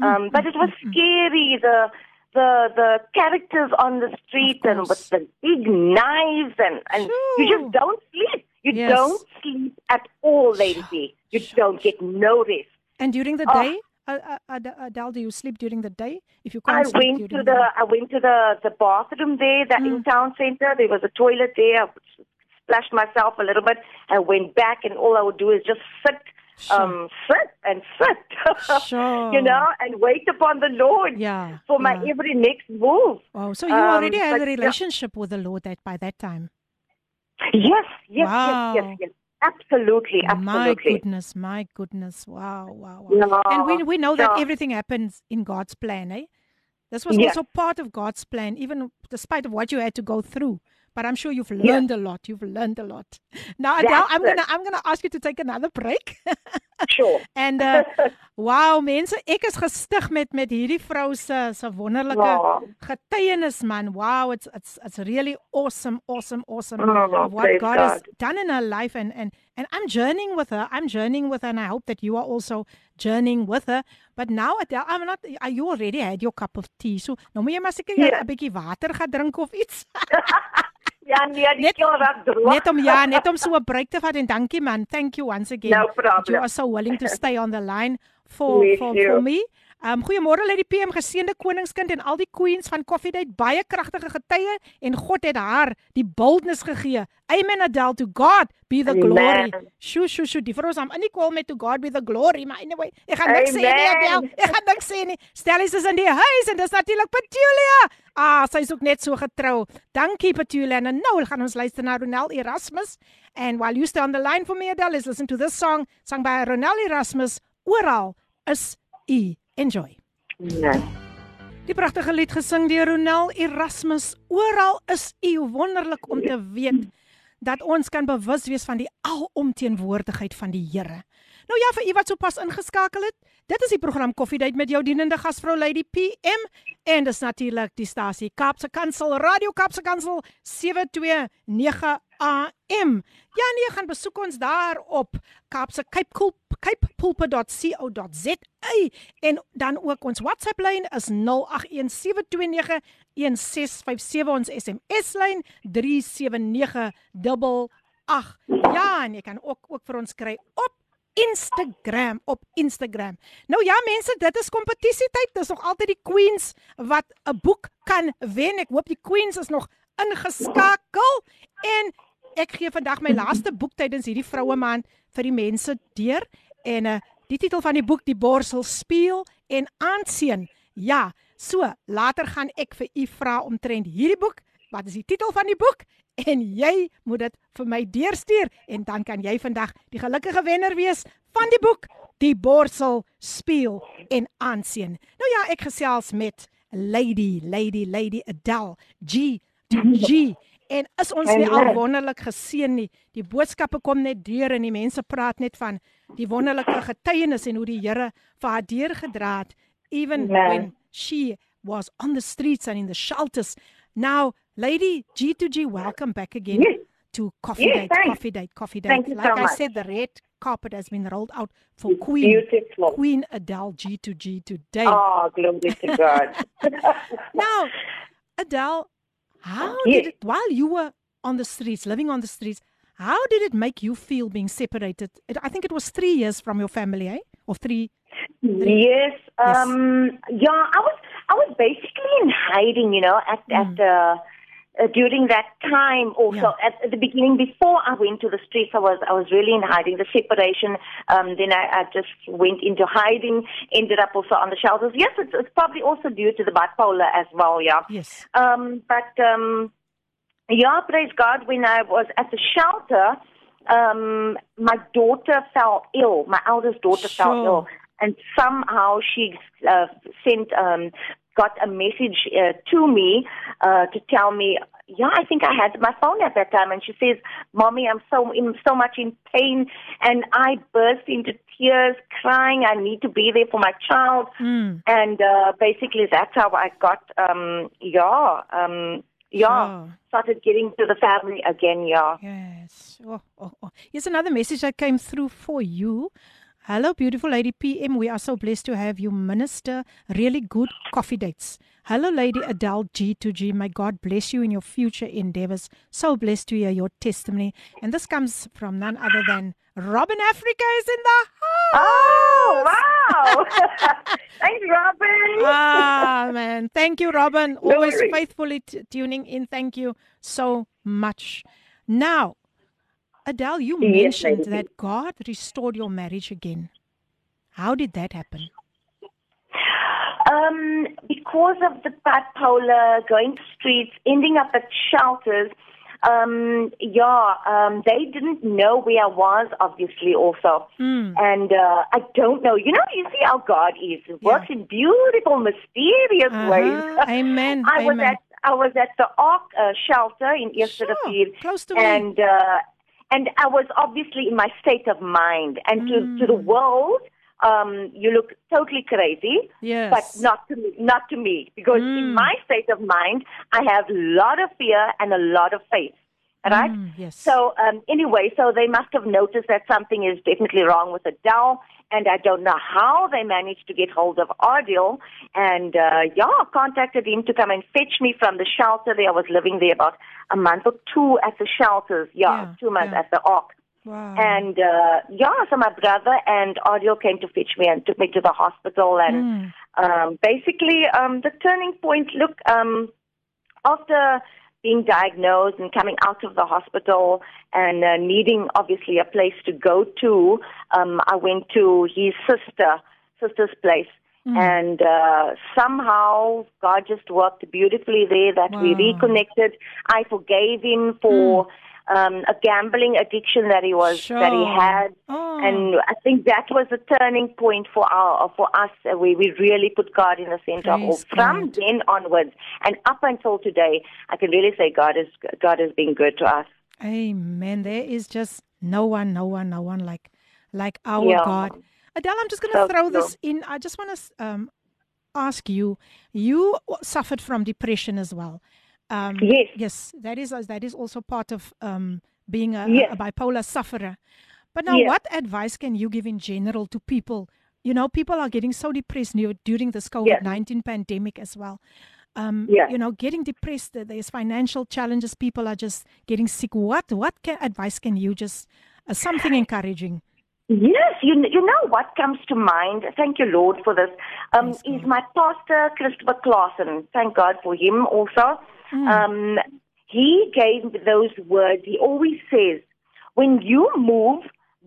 Mm, um, but mm, it was mm, scary. The the the characters on the street and with the big knives and and you just don't sleep. You Yes. don't sleep at all, Lady. You don't get no rest. And during the Oh. day, Adele, do you sleep during the day? If you can't sleep went to during the? I went to the the bathroom there, the in town center. There was a toilet there. I splashed myself a little bit. I went back, and all I would do is just sit, um, sit and sit, Sure. (laughs) you know, and wait upon the Lord Yeah. for my yeah. every next move. Oh, So you um, already had a but, yeah. relationship with the Lord that by that time. Yes, yes, Wow. yes, yes, yes. Absolutely, My goodness, my goodness. Wow, wow, wow. Yeah, and we we know that everything happens in God's plan, eh? This was Yes. also part of God's plan, even despite of what you had to go through. But I'm sure you've learned a lot. You've learned a lot. Now, Adele, That's I'm it. gonna I'm gonna ask you to take another break. (laughs) Sure. En uh (laughs) wow, mense, ek is gestig met met hierdie vrou se se wonderlike Wow. getuienis man. Wow, it's it's it's really awesome, awesome, awesome Oh, of what praise God, has God. done in her life and and and I'm journeying with her. I'm journeying with her and I hope that you are also journeying with her. But now Adele, I'm not uh, you already had your cup of tea. So nou moet jy maar seker 'n Ja. bietjie water gaan drink of iets. (laughs) Ja, nee, die Net- keel raak droog. Net om ja, net om (laughs) so 'n break te vat en dankie man. Thank you once again. No problem. You are so willing to (laughs) stay on the line for Bless for for me. Um goeiemôre Lady PM geseënde koningskind en al die queens van Coffee Date baie kragtige getuie en God het haar die boldness gegee. Amen Adele to God be the Amen. glory. Shoo shoo shoo. Die vrou is aan in die kwal met to God be the glory, maar anyway, ek gaan niks sê nie Amen. Adele. Ek gaan niks sê nie. Stellies is in die huis en dis natuurlik Petulia. Ah, sy is ook net so getrou. Dankie Petulia. En nou gaan ons luister na Ronel Erasmus. And while you stay on the line for me Adele, let's listen to this song sung by Ronel Erasmus. Oral is u. Enjoy. Nee. Die pragtige lied gesing deur Ronel Erasmus. Oral is u wonderlik om te weet dat ons kan bewus wees van die alomteenwoordigheid van die Here. Nou ja, vir u wat sopas ingeskakel het, dit is die program Koffiedייט met jou dienende gasvrou Lady PM en dis natuurlik die stasie Kaapse Kansel Radio Kaapse Kansel 729 AM. Ja nee, gaan besoek ons daar op Kaapse Cape Cool capepulpit.co.za en dan ook ons WhatsApp lyn is 0817291657 ons SMS lyn 37988. Ja, en jy kan ook ook vir ons kry op Instagram op Instagram. Nou ja mense, dit is kompetisietyd. Dis nog altyd die queens wat 'n boek kan wen. Ek hoop die queens is nog ingeskakel en ek gee vandag my laaste boek tydens hierdie vroue maand vir die mense deur en uh, die titel van die boek die borsel speel en aansien. Ja, so later gaan ek vir u vra omtrent hierdie boek. Wat is die titel van die boek? En jy moet dit vir my deurstuur en dan kan jy vandag die gelukkige wenner wees van die boek Die borsel speel en aansien. Nou ja, ek gesels met Lady, Lady, Lady Adele G to G. En is ons nie al wonderlik geseën nie. Die boodskappe kom net deur en die mense praat net van die wonderlike getuienis en hoe die Here vir haar deurgedra het even Amen. when she was on the streets and in the shelters. Now, Lady G2G, welcome back again Yes. to Coffee Yes, Date, thanks. Coffee Date, Coffee Date. Thank you like so I much. said, the red carpet has been rolled out for Queen Beautiful. Queen Adele G2G today. Oh, glory to God. (laughs) (laughs) Now, Adele, how Yes. did it while you were on the streets, living on the streets, how did it make you feel being separated? It, I think it was three years from your family, eh? Or three. Yes. Um, yeah, I was I was basically in hiding, you know, at at uh, uh, during that time. Also, Yeah. at, at the beginning, before I went to the streets, I was I was really in hiding. The separation. Um, then I, I just went into hiding. Ended up also on the shelters. Yes, it's, it's probably also due to the bipolar as well. Yeah. Yes. Um, but um, yeah, praise God. When I was at the shelter, um, my daughter fell ill. My eldest daughter fell ill, and somehow she uh, sent um, got a message uh, to me uh, to tell me, yeah, I think I had my phone at that time, and she says, "Mommy, I'm so in so much in pain," and I burst into tears, crying. I need to be there for my child, Mm. and uh, basically that's how I got, um, yeah, um, yeah, Sure. started getting to the family again, yeah. Yes. Oh, oh, oh. Here's another message that came through for you. Hello, beautiful lady PM. We are so blessed to have you minister really good coffee dates. Hello, Lady Adele G2G. May God bless you in your future endeavors. So blessed to hear your testimony. And this comes from none other than Robin Africa is in the house. Oh, wow! (laughs) Thanks, Robin. ah, (laughs) man. Thank you, Robin. Always faithfully t- tuning in. Thank you so much. Now, Adele, you Yes, mentioned that God restored your marriage again. How did that happen? Um, because of the bipolar, going to streets, ending up at shelters, um, yeah, um, they didn't know where I was, obviously, also. Mm. And uh, I don't know. You know, you see how God is. He works in beautiful, mysterious ways. Uh-huh. Amen. (laughs) I was at I was at the Ark uh, shelter in Eerste Sure, close to me. and uh, and I was obviously in my state of mind. And to to the Mm. world, um, you look totally crazy Yes. but not to me, not to me, because in Mm. my state of mind, I have a lot of fear and a lot of faith. Right? Mm, yes. So um, anyway, so they must have noticed that something is definitely wrong with Adele, and I don't know how they managed to get hold of Adil, and uh, yeah, contacted him to come and fetch me from the shelter. There, I was living there about a month or two at the shelters. Yeah, Yeah, two months yeah. at the Ark. wow. And uh, yeah, so my brother and Adil came to fetch me and took me to the hospital. And Mm. um, basically, um, the turning point. Look, um, after being diagnosed and coming out of the hospital and uh, needing obviously a place to go to, um, I went to his sister, sister's place. And uh, somehow God just worked beautifully there that we reconnected. I forgave him for um, a gambling addiction that he was that he had, Oh. and I think that was a turning point for our for us uh, where we really put God in the center. Praise of From God. then onwards, and up until today, I can really say God is God has been good to us. Amen. There is just no one, no one, no one like like our Yeah. God. Adele, I'm just going to So throw this in. I just want to um, ask you. You suffered from depression as well. Um, Yes. Yes, that is that is also part of um, being a, Yes. a bipolar sufferer. But now, Yes. what advice can you give in general to people? You know, people are getting so depressed during this COVID nineteen pandemic as well. Um, Yes. You know, getting depressed. There's financial challenges. People are just getting sick. What what can, advice can you just uh, something encouraging? Yes, you you know what comes to mind. Thank you, Lord, for this. Um, is my pastor Christopher Clausen. Thank God for him also. Hmm. Um, he gave those words. He always says, "When you move,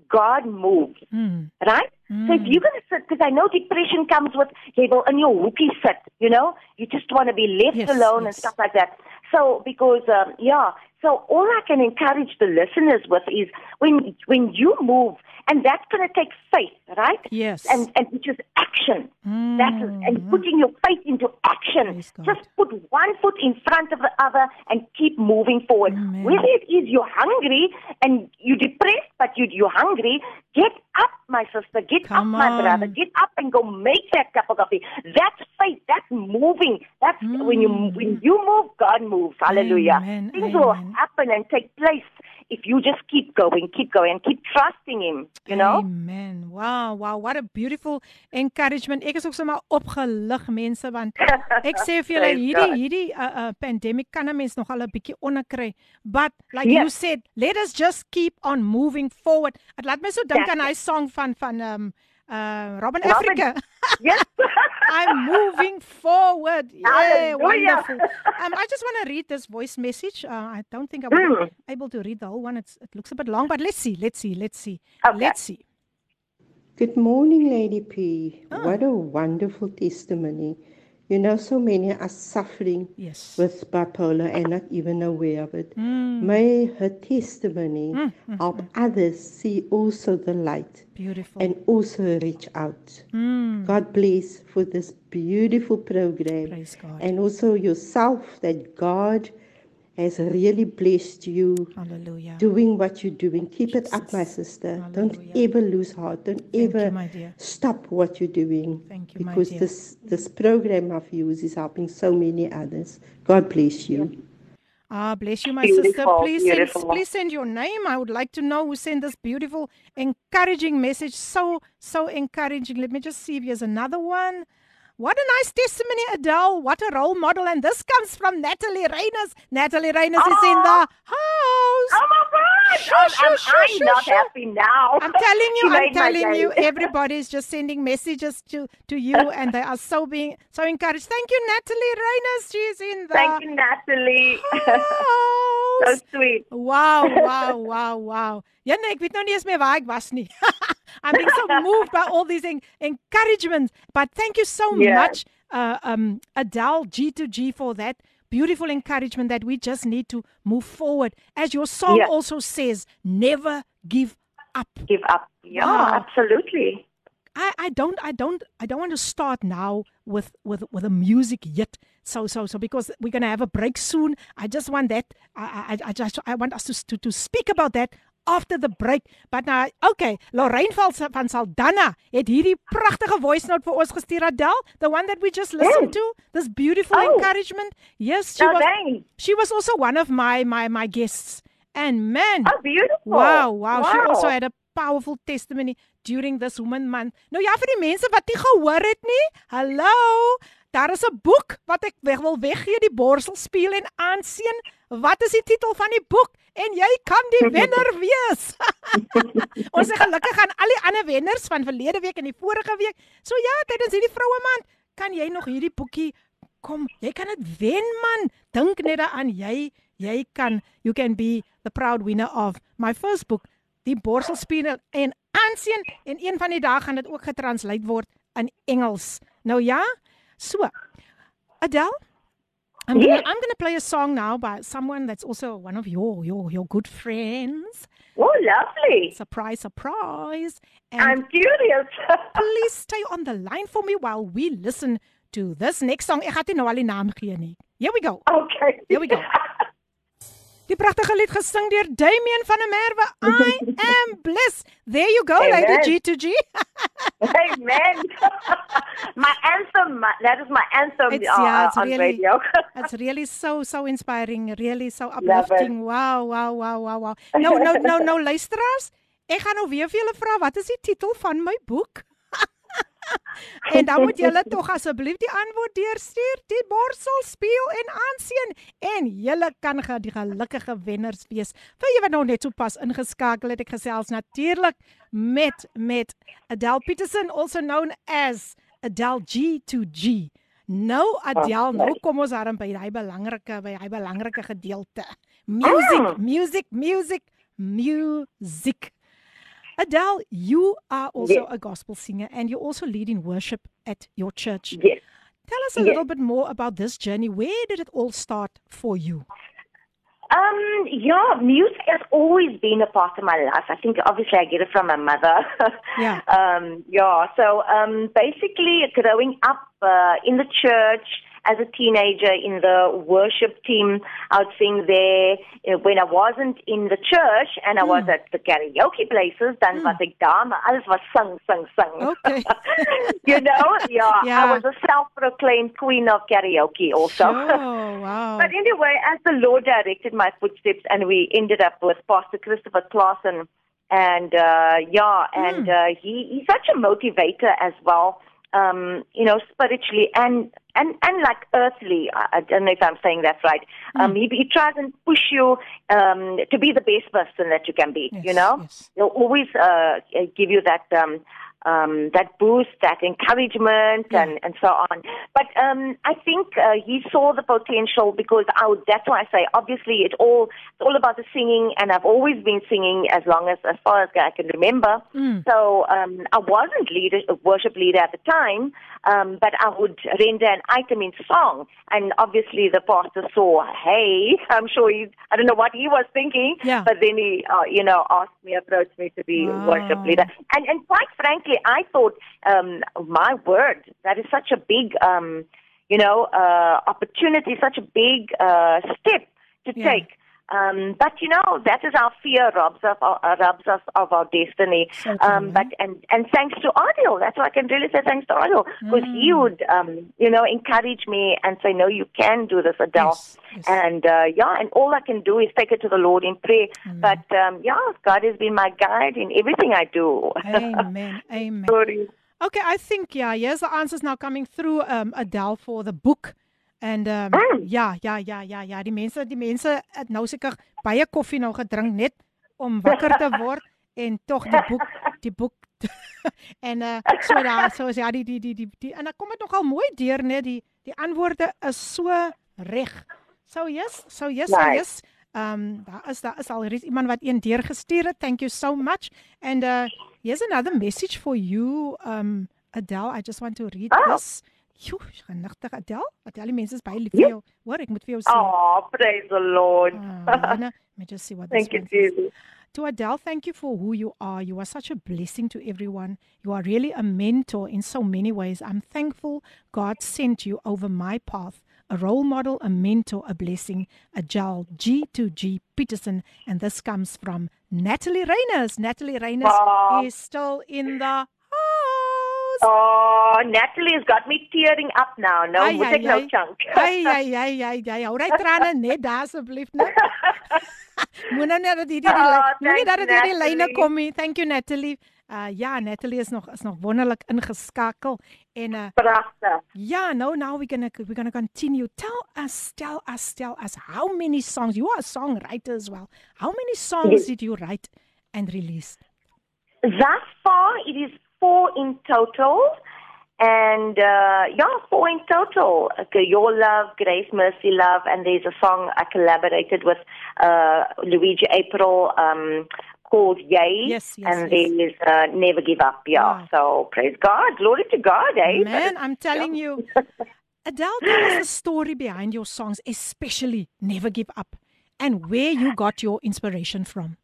God moves." Mm. Right? So if you're going to sit, because I know depression comes with, you will in your hookie sit, you know? You just want to be left Yes, alone and stuff like that. So, because, um, yeah, so all I can encourage the listeners with is when, when you move, and that's going to take faith, right? Yes. And, and which is action. That's, and mm-hmm. putting your faith into action. Just put one foot in front of the other and keep moving forward. Amen. Whether it is you're hungry and you're depressed, but you, you're hungry, get up, my sister. Get Come up, my brother. Get up and go make that cup of coffee. That's faith. That's moving. That's when you mm. when you move, God moves. Hallelujah. Amen, Things will happen and take place if you just keep going, keep going, and keep trusting Him. You know. Amen. Wow, wow, what a beautiful encouragement. Ek is ook sommer opgelig mense want ek sê vir julle (laughs) hierdie hierdie uh, uh, pandemic kan 'n mens nog al 'n bietjie onderkry. But like you Yes. said, let us just keep on moving forward. Dit laat my so dink aan hy song van van um uh Robin, Robin. Africa. yes. (laughs) I'm moving forward. Yeah, wonderful. Um, I just want to read this voice message. Uh, I don't think I will be able to read the whole one. It's, it looks a bit long, but let's see. Let's see. Let's see. Okay. Let's see. Good morning, Lady P. Ah. What a wonderful testimony. You know, so many are suffering Yes. with bipolar and not even aware of it. Mm. May her testimony Mm, mm, help others see also the light Beautiful. and also reach out. Mm. God bless for this beautiful program Praise God. and also yourself that God has really blessed you Hallelujah. doing what you're doing. Keep it up, my sister. Don't ever lose heart. Don't Thank ever you, my dear. stop what you're doing. Thank you, my because dear. this this program of yours is helping so many others. God bless you. Ah, bless you, my sister. Please send, please send your name. I would like to know who sent this beautiful, encouraging message. So, so encouraging. Let me just see if there's another one. What a nice testimony, Adele. What a role model. And this comes from Natalie Reyners. Natalie Reyners is in the house. Oh my God! Sure, I'm, sure, I'm, sure, sure, not sure. happy now. I'm telling you, (laughs) I'm telling you, (laughs) everybody's just sending messages to, to you, and they are so being so encouraged. Thank you, Natalie Reyners. She's in the Thank you, Natalie. (laughs) so sweet. Wow, wow, wow, wow. Ja nee, ek weet nou nie eens meer waar ek was nie. I'm being so (laughs) moved by all these en- encouragements. But thank you so Yeah. much, uh, um, Adele G2G, for that beautiful encouragement that we just need to move forward. As your song Yeah. also says, never give up. Give up. Yeah, Wow. absolutely. I, I don't I don't I don't want to start now with with with a music yet. So so so because we're gonna have a break soon. I just want that. I I, I just I want us to, to to speak about that after the break. But now okay, Lorraine van, Sa- van Saldanha het hierdie pragtige voice note vir ons gestuur Adele, the one that we just listened to. This beautiful Oh. encouragement. Yes, she was Lorraine. she was also one of my my my guests. And man, Oh, beautiful. Wow, wow. She Wow. also had a powerful testimony during this Woman Month. Nou ja, vir die mense wat nie gehoor het nie. Hallo. Daar is 'n boek wat ek weg wil weggee, die borsel speel en aansien. Wat is die titel van die boek? En jy kan die (laughs) wenner wees. (laughs) Ons is gelukkig aan al die ander wenners van verlede week en die vorige week. So ja, tydens hierdie vroue maand kan jy nog hierdie boekie kom, jy kan dit wen man. Dink net daaraan jy jy kan you can be the proud winner of my first book, die borselspieël en aansien en een van die dae gaan dit ook getranslate word in Engels. Nou ja. So. Adele I'm gonna, I'm gonna play a song now by someone that's also one of your your your good friends. Oh, lovely. Surprise, surprise. And I'm curious. (laughs) please stay on the line for me while we listen to this next song. Ek gaan dit nou al die naam gee nie. Here we go. Okay. Here we go. (laughs) Die pragtige lied gesing deur Damien van der Merwe. (laughs) I am blessed. There you go, Amen. lady G2G. (laughs) Amen. (laughs) my anthem. my- That is my anthem It's, uh, yeah, it's on really, radio. it's really so so inspiring, really so uplifting. Wow, wow, wow, wow, wow. Nou nou nou nou luisteraars, ek gaan nou weer vir julle vra wat is die titel van my boek? (laughs) en dan moet julle (laughs) tog asseblief die antwoord deurstuur, die borsel speel en aansien en julle kan ge- die gelukkige wenners wees. Vir julle wat nou net so pas ingeskakel het, ek gesels natuurlik met met Adele Peterson also known as Adele G2G. Nou Adele, nou kom ons aan by hy belangrike by hy belangrike gedeelte. Music, Mm. music, music, music. Adele, you are also Yes. a gospel singer and you're also lead in worship at your church. Yes. Tell us a Yes. little bit more about this journey. Where did it all start for you? Um, yeah, music has always been a part of my life. I think obviously I get it from my mother. (laughs) Yeah. um, yeah. So um, basically, growing up uh, in the church as a teenager in the worship team, I would sing there. Uh, When I wasn't in the church and I was Hmm. at the karaoke places, dan was ek daar, maar alles was sing, sing, sing. Okay. (laughs) you know, yeah, Yeah. I was a self-proclaimed queen of karaoke also. Oh, (laughs) wow. But anyway, as the Lord directed my footsteps, and we ended up with Pastor Christopher Clausen, and uh, yeah, and Hmm. uh, he, he's such a motivator as well. Um, you know, spiritually and and and like earthly. I, I don't know if I'm saying that right. Um, he, he tries and push you um, to be the best person that you can be. you know, yes. he'll always uh, give you that um, um, that boost, that encouragement, and, and so on. But um, I think uh, he saw the potential because I would, that's why I say obviously it all it's all about the singing, and I've always been singing as long as as far as I can remember. So um, I wasn't leader, worship leader at the time, um, but I would render an item in song, and obviously the pastor saw, hey, (laughs) I'm sure he, I don't know what he was thinking, Yeah. but then he, uh, you know, asked me, approached me to be Wow. worship leader, and and quite frankly, I thought, um, my word, that is such a big, um, you know, uh, opportunity, such a big uh, step to Yeah. take. Um, but you know that is our fear robs of our, uh, robs us of our destiny. Um, but and and thanks to Adil, that's why I can really say thanks to Adil because he Mm. would um, you know encourage me and say, no, you can do this, Adele. Yes, yes. And uh, yeah, and all I can do is take it to the Lord in prayer. But um, yeah, God has been my guide in everything I do. Amen. (laughs) Amen. Sorry. Okay, I think yeah, here's the answers now coming through um Adele for the book. And um Mm. ja, ja, ja, ja, ja, die mense, die mense het nou seker baie koffie nou gedrink net om wakker te word (laughs) en tog die boek, die boek (laughs) en uh so daar, so is ja die die die die, die en dan kom dit nogal mooi deur net die die antwoorde is so reg. So yes, so yes, so Right. yes. Um daar is daar is al reeds iemand wat een deur gestuur het. Thank you so much. And uh here's another message for you um Adele. I just want to read Oh. this. Joe, genigtig Adele. Adele, die mense is baie lief vir jou. Hoor, ek moet vir jou sê. Oh, praise the Lord. Ah, let me just see what Thank this you, one says. Jesus. To Adele, thank you for who you are. You are such a blessing to everyone. You are really a mentor in so many ways. I'm thankful God sent you over my path. A role model, a mentor, a blessing, a Jal G2G Peterson. And this comes from Natalie Reyners. Natalie Reyners Wow. is still in the house. Oh, Natalie has got me tearing up now. No, Ai, moet ai, ek nou ai. chunk. Ai ai ai ai ai. Hou daai trane net daar asseblief net. (laughs) Moenie net dat hierdie Oh, moenie dat dit hierdie lyne kom nie. Thank you Natalie. Uh ja, Natalie is nog is nog wonderlik ingeskakel en uh Pragtig. ja, nou now we're going to we're going to continue. Tell us, tell us, tell us how many songs you are a songwriter as well. How many songs Yes. did you write and release? Thus far, it is four in total. And uh, yeah, four in total. Okay, Your Love, Grace, Mercy, Love, and there's a song I collaborated with uh, Luigi April um, called Yay. Yes, yes, and yes. there's uh, Never Give Up. Yeah, Wow. so praise God, glory to God, eh? Man, I'm telling you. (laughs) Adele, tell us the story behind your songs, especially Never Give Up, and where you got your inspiration from.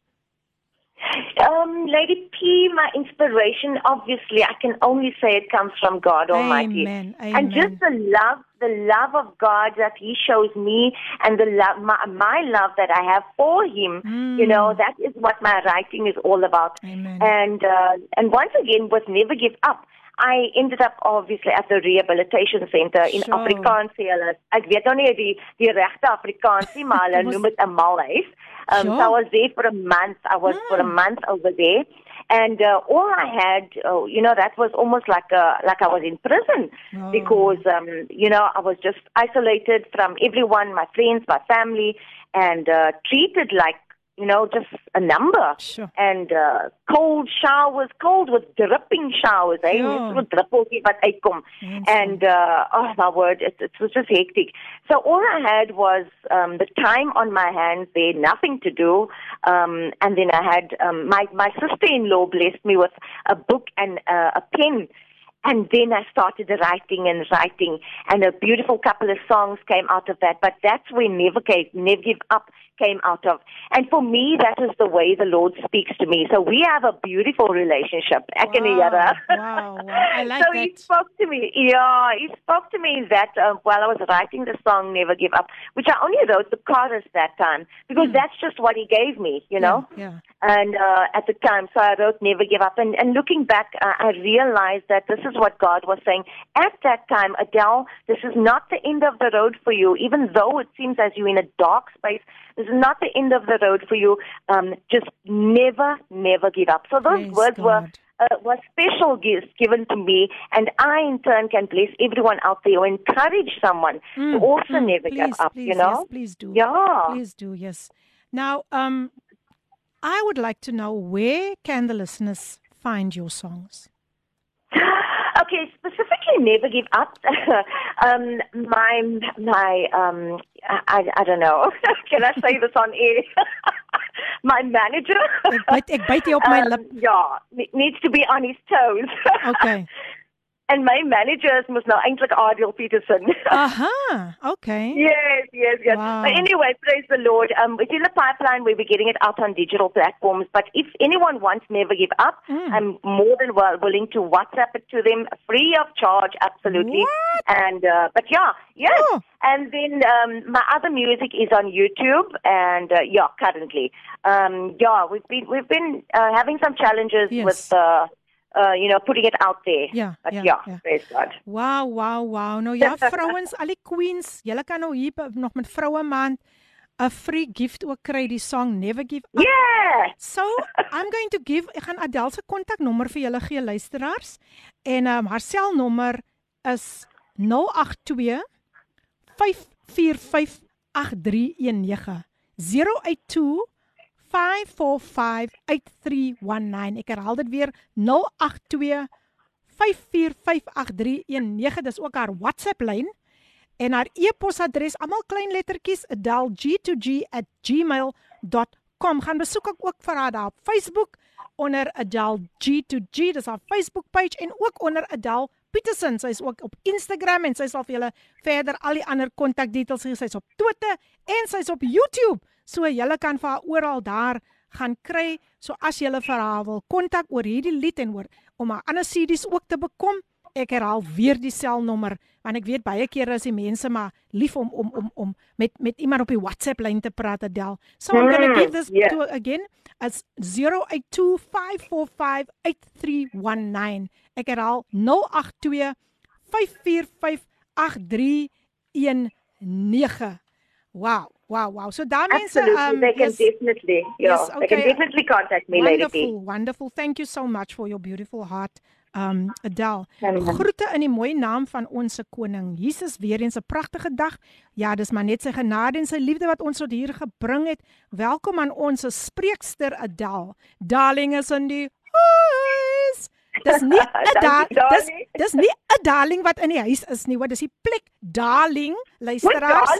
Um, Lady P, my inspiration, obviously, I can only say it comes from God Almighty. Amen, And just the love, the love of God that He shows me, and the love, my, my love that I have for Him. You know, that is what my writing is all about. Amen. And uh, and once again, was Never Give Up. I ended up obviously at the rehabilitation center in Sure. Afrikaans sê hulle. Ek weet nou nie die die regte Afrikaans nie, maar hulle (laughs) noem dit 'n malhuis. Um, Sure. So I was there for a month. I was for a month over there, and uh, all I had, uh, you know, that was almost like a, like I was in prison Oh. because, um, you know, I was just isolated from everyone, my friends, my family, and uh, treated like, you know, just a number. Sure. And uh, cold showers, cold with dripping showers, eh? Ja. Net so druppeltjie wat uitkom. And uh, oh my word, it, it was just hectic. So all I had was um, the time on my hands there, nothing to do. Um, and then I had um, my my sister-in-law blessed me with a book and uh, a pen. And then I started writing and writing, and a beautiful couple of songs came out of that. But that's where Never Give, Never Give Up came out of. And for me, that is the way the Lord speaks to me. So we have a beautiful relationship. Wow, wow, wow. I (laughs) like so he spoke to me. Yeah, he spoke to me that uh, while I was writing the song "Never Give Up," which I only wrote the chorus that time because that's just what he gave me, you know. Hmm. Yeah. And uh, at the time, so I wrote "Never Give Up," and, and looking back, uh, I realized that this is what God was saying at that time. Adele, this is not the end of the road for you, even though it seems as you're in a dark space. This is not the end of the road for you. Um, just never, never give up. So those Praise words were God. uh, was special gifts given to me, and I in turn can bless everyone out there or encourage someone to also Mm, never please, give up. Please, you know? yes, please do. Yeah. Please do, yes. Now, um, I would like to know where can the listeners find your songs? (gasps) okay, specifically never give up. (laughs) um, my my um, I, I don't know. (laughs) Can I say this on air? (laughs) my manager. Ek byt ek byt jy op my um, lip. yeah, ne- needs to be on his toes. Okay. And my manager must know eintlik Adil Peterson. (laughs) Aha. Uh-huh. Okay. Yes, yes, yes. Wow. But anyway, praise the Lord. Um, it's in the pipeline. We'll be getting it out on digital platforms. But if anyone wants Never Give Up, Mm. I'm more than well willing to WhatsApp it to them free of charge, absolutely. What? And uh, but yeah, yes. Oh. And then um, my other music is on YouTube, and uh, yeah, currently, um, yeah, we've been we've been uh, having some challenges Yes. with. Uh, uh, you know, putting it out there. Yeah, but yeah, yeah, praise God. Wow, wow, wow. Nou ja, (laughs) vrouens, al die queens, julle kan nou hier nog met vroue maand 'n free gift ook kry die song Never Give Up. Yeah. So, I'm going to give ek gaan Adele se kontaknommer vir julle gee luisteraars en um, haar selnommer is 082 545 8319 082 5458319 Ek herhaal dit weer 082 5458319 dis ook haar WhatsApp lyn en haar e-posadres almal klein lettertjies adelg2g@gmail.com gaan besoek ek ook vir haar daar op Facebook onder adelg2g dis haar Facebook page en ook onder adel Peterson sy is ook op Instagram en sy sal vir julle verder al die ander kontakdetails gee. Sy's op Twitter en sy's op YouTube so julle kan vir haar oral daar gaan kry so as jy vir haar wil kontak oor hierdie lied en oor om haar ander CD's ook te bekom ek herhaal weer die selnommer want ek weet baie kere is die mense maar lief om om om om met met iemand op die WhatsApp lyn te praat Adel. So I'm going to Mm, give this yeah. to again as 0825458319. Ek herhaal 0825458319. Wow, wow, wow. So daar mense Absolutely, um they can yes, definitely, yeah, Yes, they can okay. definitely contact me, Lady P. Wonderful, wonderful. Thank you so much for your beautiful heart. Um. Amen. Groete in die mooi naam van ons koning Jesus weer eens 'n pragtige dag. Ja, dis maar net sy genade en sy liefde wat ons tot hier gebring het. Welkom aan ons spreekster Adele. Darling is in die huis. Dis nie (laughs) 'n da dis dis nie 'n darling wat in die huis is nie, want dis die plek darling luisteraars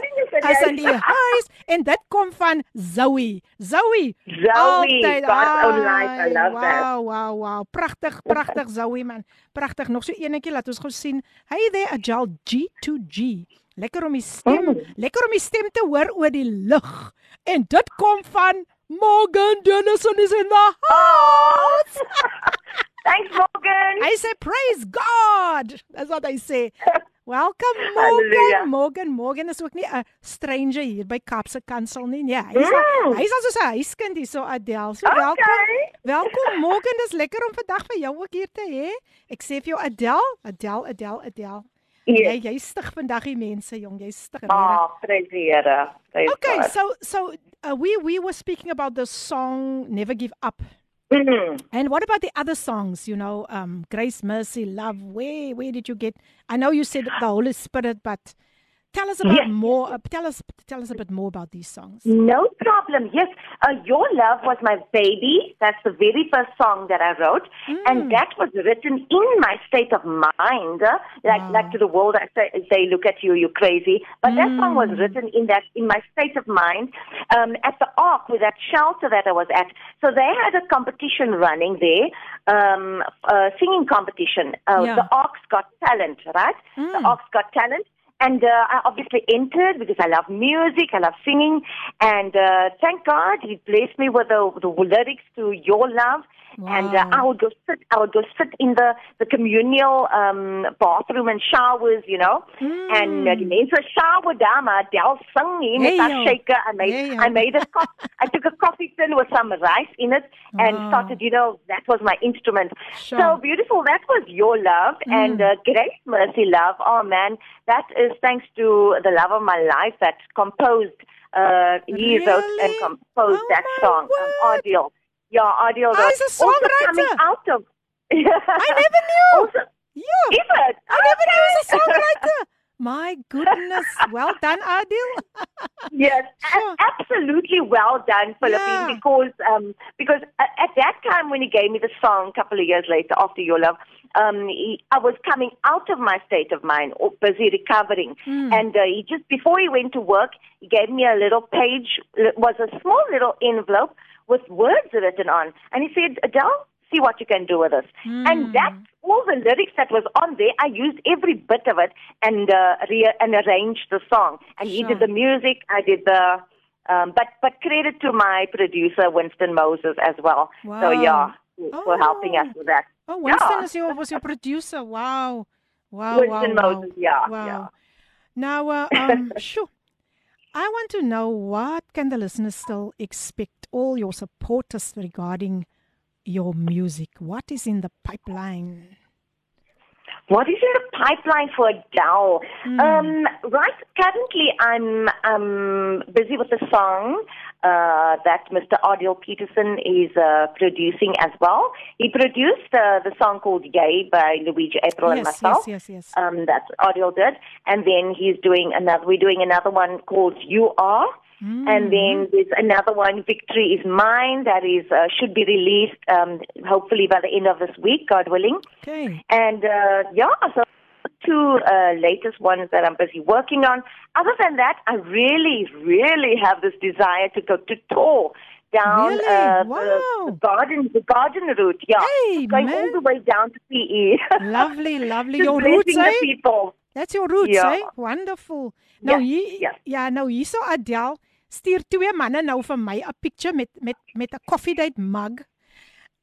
is in die huis? (laughs) en dit kom van Zoe. Zoe. Zoe, Altyd, God's own life, I ai, love that. Wow, wow, wow. Pragtig, pragtig Zoe man. Pragtig. Nog so enetjie laat ons gou sien. Hey there Ajal G2G. Lekker om die stem, Mm. lekker om die stem te hoor oor die lug. En dit kom van Morgan Dennison is in the house. (laughs) Thanks, Morgan. I say praise God. That's what I say. (laughs) Welcome Morgan. Morgan, Morgan is ook nie 'n stranger hier by Kaapse Kansel nie. Nee, hy's Mm. hy's al soos 'n huiskind hier so Adel. So welkom. Okay. Welkom (laughs) Morgan, dis lekker om vandag vir jou ook hier te hê. Ek sê vir jou Adel, Adel, Adel, Adel. Jy Yes. jy stig vandag die mense, jong. Jy stig regtig. Ah, praise the Here. Okay, God. so so uh, we we were speaking about the song Never Give Up. Mm. And what about the other songs, you know, um Grace, Mercy, Love? Where where did you get I know you said the Holy Spirit, but tell us about Yes. more uh, tell us tell us a bit more about these songs. No problem. Yes, uh, Your Love was my baby. That's the very first song that I wrote, Mm. and that was written in my state of mind. uh, like, Wow. like to the world, I say, they look at you, you're crazy. But that song was Mm. written in that in my state of mind um, at the Ark with that shelter that I was at. So they had a competition running there, um, uh, singing competition. Uh, Yeah. The Ark's Got Talent, right? The Mm. Ark's Got Talent. And uh, I obviously entered because I love music, I love singing, and uh, thank God He blessed me with the, the lyrics to Your Love. And uh, I would go sit, I would go sit in the the communal um, bathroom and showers, you know. And uh, die mense shower daar, maar Del sing nie met Hey, haar yo. shaker. I made Hey. I made a co- (laughs) I took a coffee tin with some rice in it and Wow. started, you know, that was my instrument. Sure. So beautiful. That was your love and uh, Grace Mercy Love. Oh man, that is thanks to the love of my life that composed. Uh, he wrote and composed Oh that song. Um, word. Yeah, audio. Ah, wrote. he's a Also coming out of. (laughs) I never knew. Also, Yeah. it? I never knew he was a songwriter. (laughs) My goodness. Well done, Adil. (laughs) Yes, Sure. absolutely well done, Philippine. Yeah. Because um, because at, at that time when he gave me the song, a couple of years later after your love, um, he, I was coming out of my state of mind, or busy recovering. And uh, he just, before he went to work, he gave me a little page, it was a small little envelope with words written on. And he said, Adele, see what you can do with this. And that's all the lyrics that was on there. I used every bit of it and, uh, re- and arranged the song. And he did the music, I did the, um, but, but credit to my producer, Winston Moses, as well. So, Wow. yeah, for helping us Oh. with that. Oh, Winston Yeah. is your was your producer. Wow. Wow, Winston wow, Moses, yeah, Wow. yeah. Now, uh, um, (laughs) sure. I want to know what can the listeners still expect all your supporters regarding your music. What is in the pipeline? What is in the pipeline for Adele? Um, right, currently I'm um, busy with a song uh, that Mr. Adil Peterson is uh, producing as well. He produced uh, the song called Yay by Luigi April and yes, myself. yes, yes, yes. Um, that Adil did, and then he's doing another. We're doing another one called You Are. And then there's another one, Victory is Mine, that is uh, should be released um, hopefully by the end of this week, God willing. Okay. And uh, yeah, so two uh, latest ones that I'm busy working on. Other than that, I really, really have this desire to go to tour down Really? uh, the, Wow. the garden, the garden route. Yeah, Hey, going man. all the way down to PE. (laughs) Lovely, lovely. Your roots, eh? the people. That's your roots, Ja. eh? Wonderful. Nou Ja, hier ja. ja, nou hierso Adel stuur twee manne nou vir my 'n picture met met met 'n coffee date mug.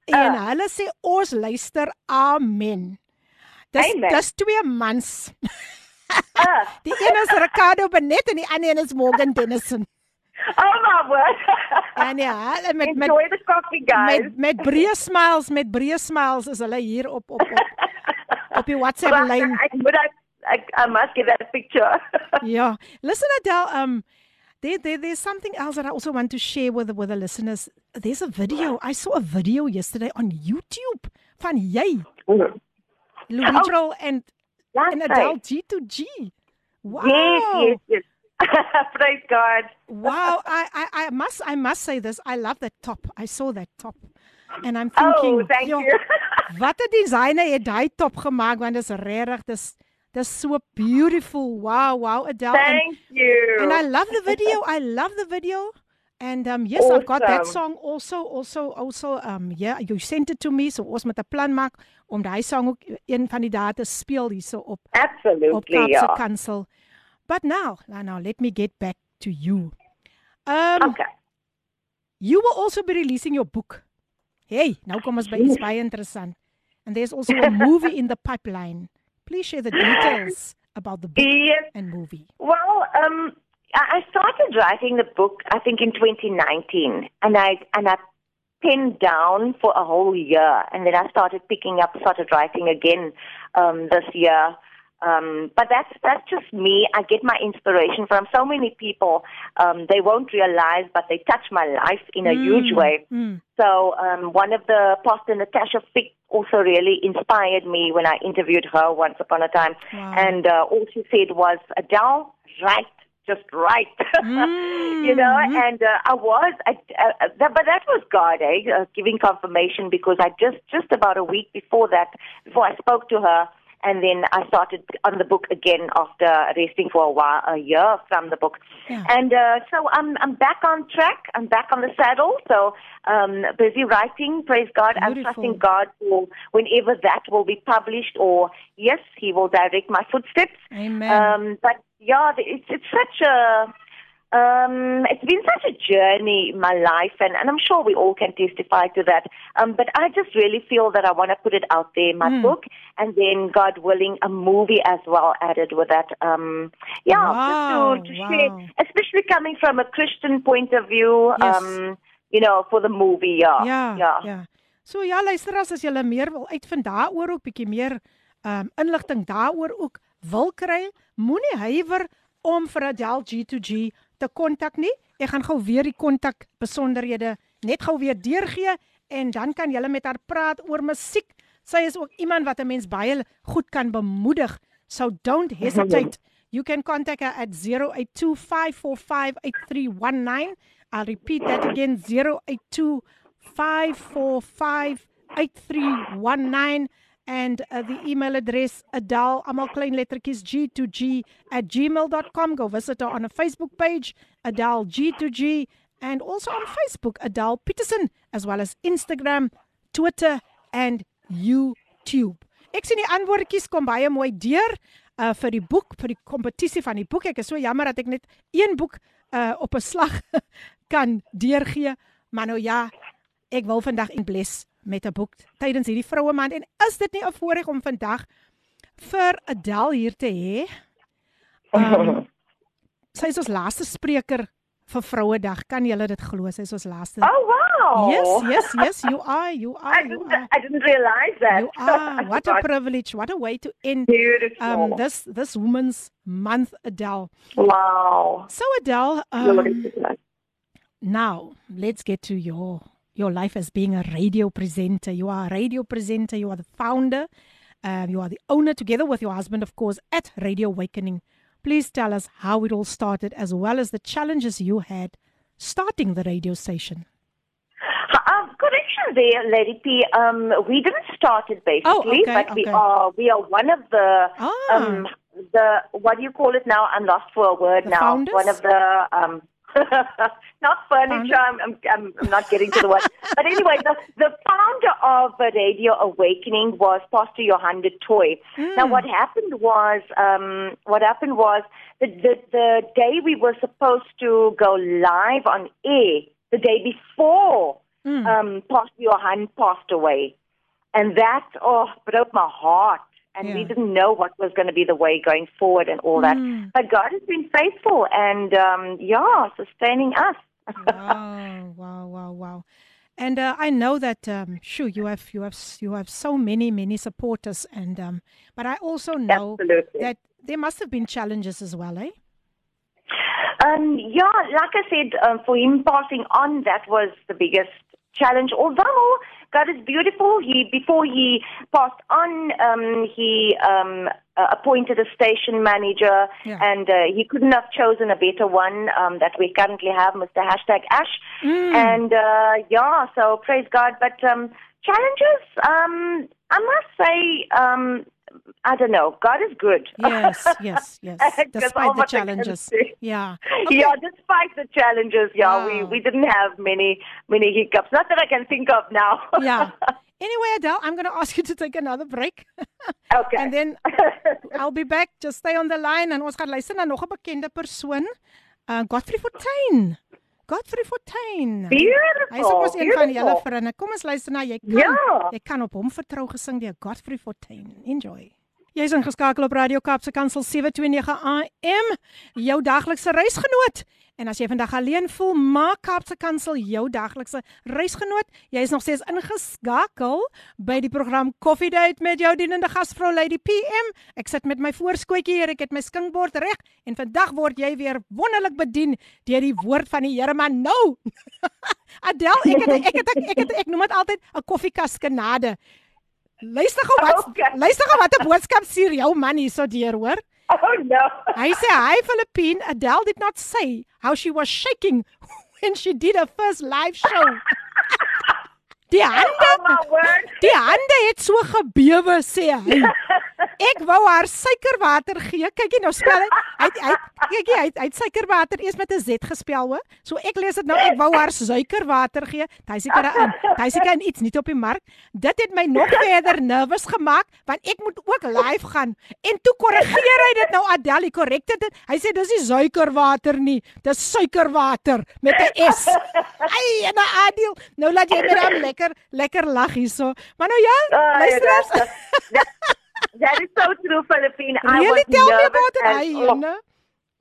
En Ah. hulle sê ons luister. Amen. Dis Amen. dis twee mans. Ah, (laughs) Die een is Ricardo Benet en die ander is Morgan Dennison. oh my word! En ja, hulle met met Enjoy the coffee, guys. met met breë smiles, met breë smiles is hulle hier op op op op die (laughs) WhatsApp lyn. I, but I, I, I must get that picture. (laughs) yeah. Listen, Adele, um, there, there, there's something else that I also want to share with, with the listeners. There's a video. I saw a video yesterday on YouTube van jy, Roll and, That's and right. Adele G2G. Wow. Yes, yes, yes. (laughs) Praise God. Wow. (laughs) I, I, I must I must say this. I love that top. I saw that top. And I'm thinking, Oh, thank "Yo, you. wat 'n designer het daai top gemaak want dit is regtig dis dis so beautiful. Wow, wow, Adele. And- Thank you. And I love the video. I love the video. And um yes, I've got that song also also also um yeah, you sent it to me so ons met 'n plan maak om daai song ook een van die dae te speel hierso op op Absolutely, Kaapse yeah. Kansel. But now, now, now let me get back to you. Um Okay. you will also be releasing your book. Hey, nou kom ons by iets baie interessant. And there's also a movie in the pipeline. Please share the details about the book Yes. and movie. Well, um, I started writing the book, I think, in 2019, and I and I pinned down for a whole year, and then I started picking up, started writing again um, this year. Um, but that's that's just me. I get my inspiration from so many people. Um, they won't realize, but they touch my life in a huge way. Mm. So um, one of the pastor Natasha Fick also really inspired me when I interviewed her once upon a time, Wow. and uh, all she said was, "Adele, right, just right." (laughs) you know, and uh, I was, I, uh, that, but that was God, eh, uh, giving confirmation because I just just about a week before that, before I spoke to her. And then I started on the book again after resting for a while, a year from the book. Yeah. And uh, so I'm I'm back on track. I'm back on the saddle. So um, busy writing. Praise God. I'm trusting God for whenever that will be published. Or yes, He will direct my footsteps. Amen. Um, but yeah, it's it's such a um, it's been such a journey my life, and, and I'm sure we all can testify to that. Um, but I just really feel that I want to put it out there, my book, and then, God willing, a movie as well added with that. Um, yeah, Wow, just to, to wow. share, especially coming from a Christian point of view. Yes. Um, you know, for the movie, yeah, Ja, yeah. ja. So ja, luisteraars, as julle meer wil uitvind daaroor ook bietjie meer um inligting daaroor ook wil kry, moenie huiwer om vir Adele G2G te kontak nie. Ek gaan gou weer die kontak besonderhede net gou weer deurgee en dan kan julle met haar praat oor musiek. Sy is ook iemand wat 'n mens baie goed kan bemoedig. So don't hesitate. You can contact her at 0825458319. I'll repeat that again 0825458319 and uh, the email address adal almal klein lettertjies g2g at gmail.com. Go visit her on a Facebook page, Adal G2G, and also on Facebook, Adal Peterson, as well as Instagram, Twitter, and YouTube. Ek sien die antwoordjies kom baie mooi deur uh vir die boek, vir die kompetisie van die boek. Ek is so jammer dat ek net een boek uh op 'n slag (laughs) kan deurgee, maar nou ja, ek wil vandag in bless met 'n boek tydens hierdie vroue maand en is dit nie 'n voorreg om vandag vir Adel hier te hê? Um, (laughs) sy is ons laaste spreker vir Vrouedag. Kan julle dit glo? Sy is ons laaste. Oh wow! Yes, yes, yes, you are, you (laughs) are, I you didn't, are. I didn't realize that. You are. What a (laughs) privilege. What a way to end Beautiful. um this this woman's month Adele. wow. So Adele, um, now let's get to your your life as being a radio presenter. You are a radio presenter. You are the founder. Um, you are the owner, together with your husband, of course, at Radio Awakening. Please tell us how it all started, as well as the challenges you had starting the radio station. Um, correction there, Lady P. Um, we didn't start it basically, Oh, okay, but we are we are one of the Ah. um the what do you call it now? I'm lost for a word The now. founders? One of the um (laughs) not furniture. I'm, I'm I'm not getting to the word. but anyway, the the founder of Radio Awakening was Pastor Johan du Toit. Now, what happened was um what happened was the, the the day we were supposed to go live on air, the day before Mm. um, Pastor Johan passed away. And that, oh, broke my heart. And we didn't know what was going to be the way going forward and all that. Mm. But God has been faithful and, um, yeah, sustaining us. wow, (laughs) wow, wow, wow. And uh, I know that, um, sure, you have you have you have so many many supporters, and um, but I also know Absolutely. that there must have been challenges as well, eh? Um, yeah, like I said, um, for him passing on, that was the biggest challenge. Although God is beautiful, he before he passed on, um, he um, uh, appointed a station manager, Yeah. and uh, he couldn't have chosen a better one um, that we currently have, Mr. Hashtag Ash. And uh, yeah, so praise God. But um, challenges, um, I must say, um, I don't know. God is good. Yes, yes, (laughs) yes. Despite the what I can challenges, yeah. (laughs) Yeah, despite the challenges, yeah, we, Wow. we didn't have many many hiccups. Not that I can think of now. (laughs) yeah. Anyway, Adele, I'm going to ask you to take another break, okay. and then I'll be back. Just stay on the line, en ons gaan luister na nog 'n bekende persoon, uh, Godfrey Fortuin. Godfrey Fortuin. beautiful. Hy's ook ons een van julle vriende. Kom ons luister na jy kan Ja. jy kan op hom vertrou gesing deur Godfrey Fortuin. Enjoy. Jy's ingeskakel op Radio Kaapse Kansel 729 AM, jou daglikse reisgenoot. En as jy vandag alleen voel, maak Kaapse Kansel jou daglikse reisgenoot. Jy is nog steeds ingeskakel by die program Coffee Date met jou dienende gasvrou Lady PM. Ek sit met my voorskootjie hier, ek het my skinkbord reg en vandag word jy weer wonderlik bedien deur die woord van die Here maar nou. (laughs) Adel, ek het ek het ek, ek, het, ek noem dit altyd 'n koffiekas kanade. Luister gou wat Okay. luister gou wat 'n boodskap stuur jou man hierso deur, hoor. (laughs) Oh no. Hy Philippine Adele did not say how she was shaking (laughs) when she did her first live show. Die hande (laughs) Oh. Die hande het so gebewe sê hy. (laughs) Ek wou haar suikerwater gee. Kyk jy nou spel hy hy kyk hy hy suikerwater eers met 'n Z gespel hoor. So ek lees dit nou ek wou haar suikerwater gee. Hy seker in. Hy seker in iets nie op die mark. Dit het my nog verder nervus gemaak want ek moet ook live gaan. En toe korrigeer hy dit nou Adeli korrekte dit. Hy sê dis nie suikerwater nie. Dis suikerwater met 'n S. Ai, en Adil, nou laat jy my dan lekker lekker lag hierso. Maar nou ja, Oh, luisteraars. yeah, that's, that, that is so true, Philippine. I Really was tell me nervous about it. and-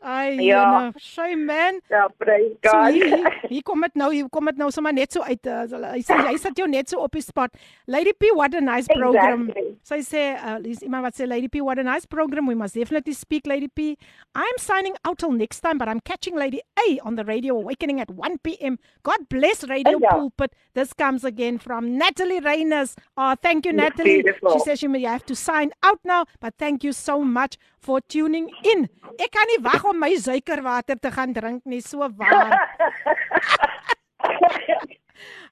Ai, Ja. jene. Shame man. praise So God. hier, hier, hier kom dit nou, hier kom dit nou sommer net so uit. Uh, hy sê hy sit jou net so op die spot. Lady P, what a nice program. Exactly. So hy sê, uh, is iemand wat sê Lady P, what a nice program. We must definitely speak Lady P. I'm signing out till next time, but I'm catching Lady A on the Radio Awakening at 1 p.m. God bless Radio Yeah. Pulpit. This comes again from Natalie Reyners. Oh, thank you, Natalie. Beautiful. She says she may have to sign out now, but thank you so much for tuning in. Ek kan nie wag om my suikerwater te gaan drink nie, so waar.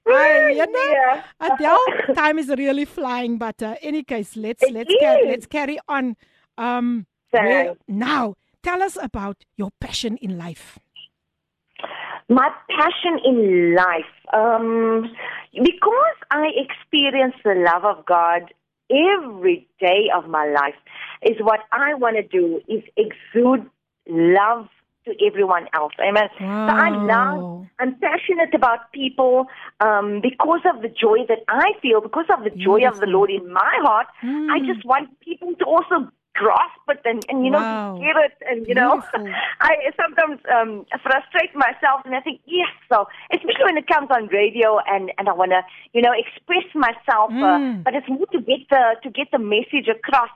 Hi, you know, Yeah. Adele, time is really flying. But uh, any case, let's It let's carry, let's carry on. Um, where- now, tell us about your passion in life. My passion in life, um, because I experience the love of God every day of my life, is what I want to do is exude love to everyone else. Amen. So I love, I'm passionate about people um, because of the joy that I feel, because of the joy of the Lord in my heart. I Mm. just want people to also grasp it and, and you know, Wow. get it. And, you know, Beautiful. (laughs) I sometimes um, frustrate myself and I think, yes, so especially when it comes on radio and, and I want to, you know, express myself, Mm. uh, but it's more to get the to get the message across.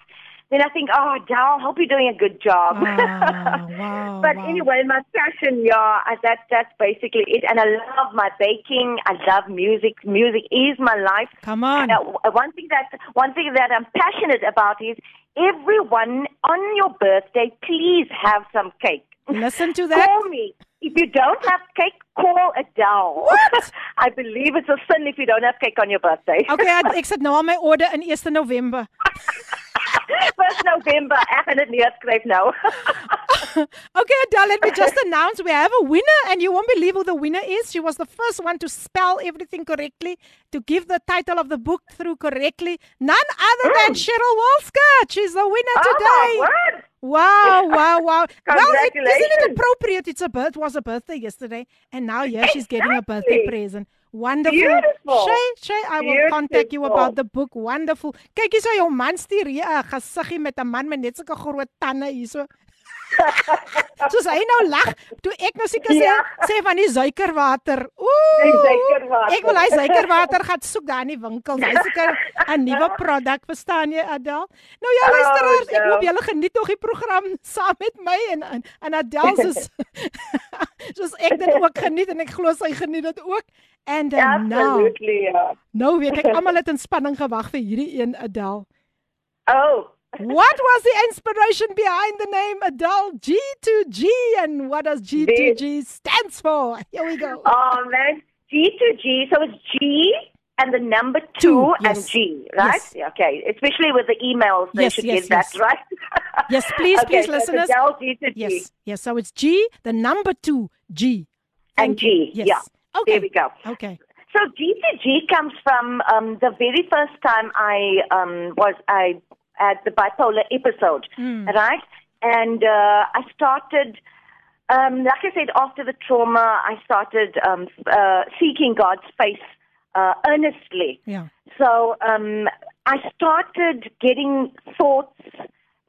Then I think, oh, Dal, hope you're doing a good job. Ah, (laughs) wow, but wow. anyway, my passion, yeah, that that's basically it. And I love my baking. I love music. Music is my life. Come on. Now, w- one thing that one thing that I'm passionate about is everyone on your birthday, please have some cake. Listen to (laughs) that. Call me. If you don't have cake, call Adele. What? (laughs) I believe it's a sin if you don't have cake on your birthday. Okay, (laughs) ek, sit nou al my order in 1 November. (laughs) First November, ek gaan dit neerskryf nou. Okay, Adele, let me just announce we have a winner, and you won't believe who the winner is. She was the first one to spell everything correctly, to give the title of the book through correctly. None other than mm. Cheryl Wolskert. She's the winner oh today. my word! Wow, wow, wow. (laughs) well, it, isn't it appropriate? It's a birth was a birthday yesterday, and now here she's getting a birthday present. Wonderful. Beautiful. Shay, Shay, I will contact you Beautiful. about the book. Wonderful. Kyk hierso jou man stuur hier 'n gesiggie met 'n man met net sulke groot tande hierso. Soos hy nou lag, toe ek nou seker sê Ja. sê van die suikerwater. Die Ooh. suikerwater. Ek wil hy suikerwater gaan soek daar in die winkel. Hy seker 'n nuwe produk, verstaan jy Adel? Nou ja, Oh, luisteraars, ek no. hoop julle geniet nog die program (laughs) saam met my en en, en Adel soos (laughs) soos ek dit ook geniet en ek glo sy geniet dit ook. And uh, now, Absolutely. Yeah. nou weet ek almal het in spanning gewag vir hierdie een Adel. Oh, What was the inspiration behind the name Adele G2G and what does G2G stands for? Here we go. oh man. G2G. So it's G and the number two, Two, and. G, right? Yes. Okay. Especially with the emails, they Yes, should yes, get that right. Yes, please, (laughs) okay, please, so listeners. Adele G to G. Yes, yes. So it's G, the number two, G. And you. G, Yes. yeah. Okay. There we go. Okay. So G2G comes from um, the very first time I um, was I had the bipolar episode, Mm. right? And uh, I started, um, like I said, after the trauma, I started um, uh, seeking God's face uh, earnestly. Yeah. So um, I started getting thoughts,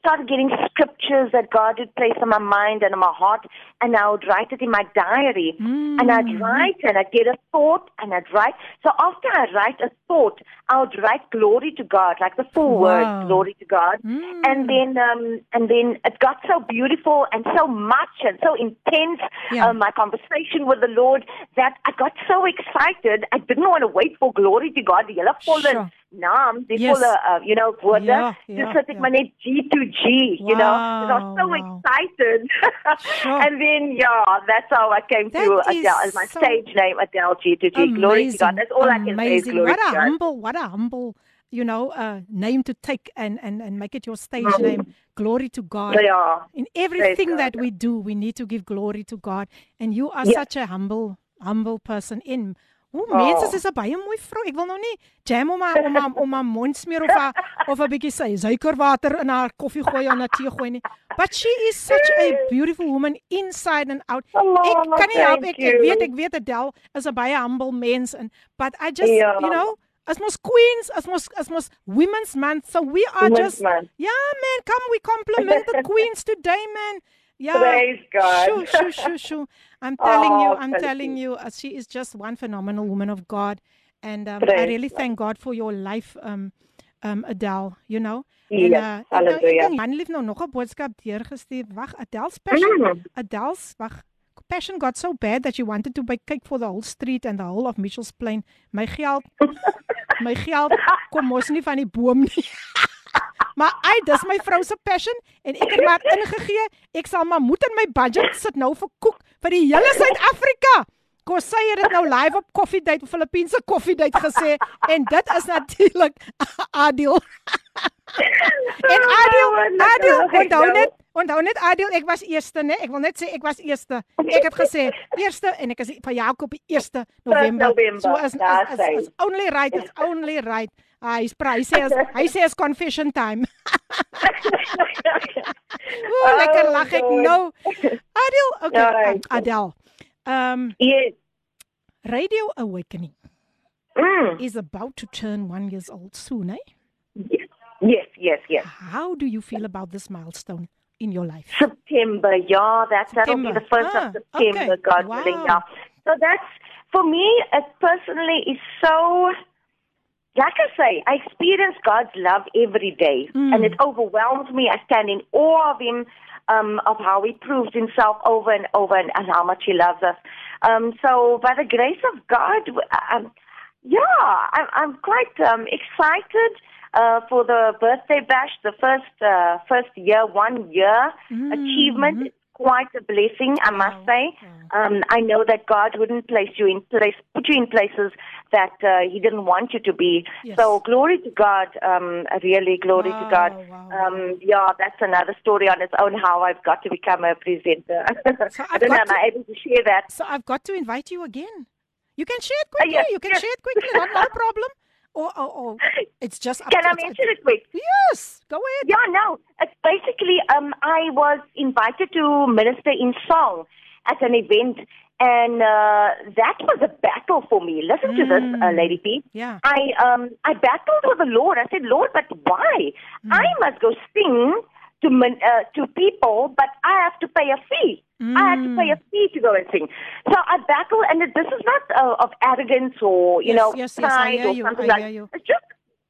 started getting scriptures that God had placed on my mind and on my heart, and I would write it in my diary. And I'd Mm. write, and I'd get a thought, and I'd write. So after I write a thought, I would write glory to God, like the full Wow. word, glory to God. Mm. And then, um, and then it got so beautiful and so much and so intense. Yeah. Uh, my conversation with the Lord that I got so excited. I didn't want to wait for glory to God. Hele volle Sure. Naam, die Yes. uh, you know, woorde. Ja, Dis ja, sit ek ja. maar G to G, you know. 'cause I was so Wow, wow. excited. Sure. (laughs) and then, yeah, that's how I came That to Adele, my so stage name, Adele G to G. Glory to God. That's all I can say is amazing. glory What a humble, what a humble, you know, uh, name to take and, and, and make it your stage Mhm. name. Glory to God. Yeah. In everything that we do, we need to give glory to God. And you are Yeah. such a humble, humble person in. Hoe Oh. mense is 'n baie mooi vrou. Ek wil nou nie jam om haar om haar om haar mond smeer of haar, of 'n bietjie sy suikerwater in haar koffie gooi of 'n tee gooi nie. But she is such a beautiful woman inside and out. Oh, ek kan nie help ek, ek weet ek weet Adele is 'n baie humble mens and but I just Ja. you know as mos queens as mos as mos women's month so we are Women's just Month. yeah man come we compliment the queens today man (laughs) yeah Praise God. Shoo, shoo, shoo, shoo. I'm telling you, Oh, I'm thank telling you. you, uh, she is just one phenomenal woman of God. And um, I really thank God for your life, um, um, Adele, you know. Yes, en, uh, ek, nou- ek hallelujah. dink man lief nou nog 'n boodskap deurgestuur. Wag, Adele's passion, Mm. Adele's wag, passion got so bad that she wanted to buy cake for the whole street and the whole of Mitchells Plain. My geld, my geld kom mos nie van die boom nie. (laughs) Maar ai, dis my vrou se passion en ek het maar ingegee. Ek sal maar moet in my budget sit nou vir koek vir die hele Suid-Afrika. Kos sy het dit nou live op Coffee Date Filippynse Coffee Date gesê en dit is natuurlik (laughs) Adil. (laughs) en Adil, Oh, Adil, lekker, onthou nou. net, onthou net Adil, ek was eerste, né? Ek wil net sê ek was eerste. Ek het gesê eerste en ek is van Jakob die 1 November. So is, is, sê. is, is only right, is only right. Ah, hy's pra, hy sê as, hy sê as confession time. (laughs) Ooh, lekker Oh, lag ek nou. Adil, (laughs) okay, Alright. Ad- Adel. Um Yes. Radio Awakening Mm. is about to turn 1 years old soon, eh? Yes. Yes, yes, yes. How do you feel about this milestone in your life? September, yeah, that's that'll be the first Ah, of September, okay. God Wow. willing. Yeah. So that's for me. It personally is so. Like I say, I experience God's love every day, Mm. and it overwhelms me. I stand in awe of Him, um, of how He proves Himself over and over, and, and how much He loves us. Um, so, by the grace of God, w- um, yeah, I'm, I'm quite um, excited uh, for the birthday bash, the first uh, first year, one year achievement. Quite a blessing, I must say. Um, I know that God wouldn't place you in place, put you in places that uh, He didn't want you to be. Yes. So glory to God, um, really glory to God. wow, Um, yeah, that's another story on its own. How I've got to become a presenter. (laughs) So I don't know. got Am I able to share that? So I've got to invite you again. You can share it Uh, quickly. yes, you can yes. share it quickly. Not, not a problem. (laughs) Or, or, or it's just Can to, I mention it quick? Yes, go ahead. Yeah, no. It's basically, um, I was invited to minister in song at an event, and uh, that was a battle for me. Listen to this, uh, Lady P. Yeah. I um, I battled with the Lord. I said, Lord, but why? I must go sing to uh, to people, but I have to pay a fee. I have to pay a fee to go and sing. So I battle, and this is not uh, of arrogance or you Yes, know yes, yes, I pride hear or you, something I like. It's just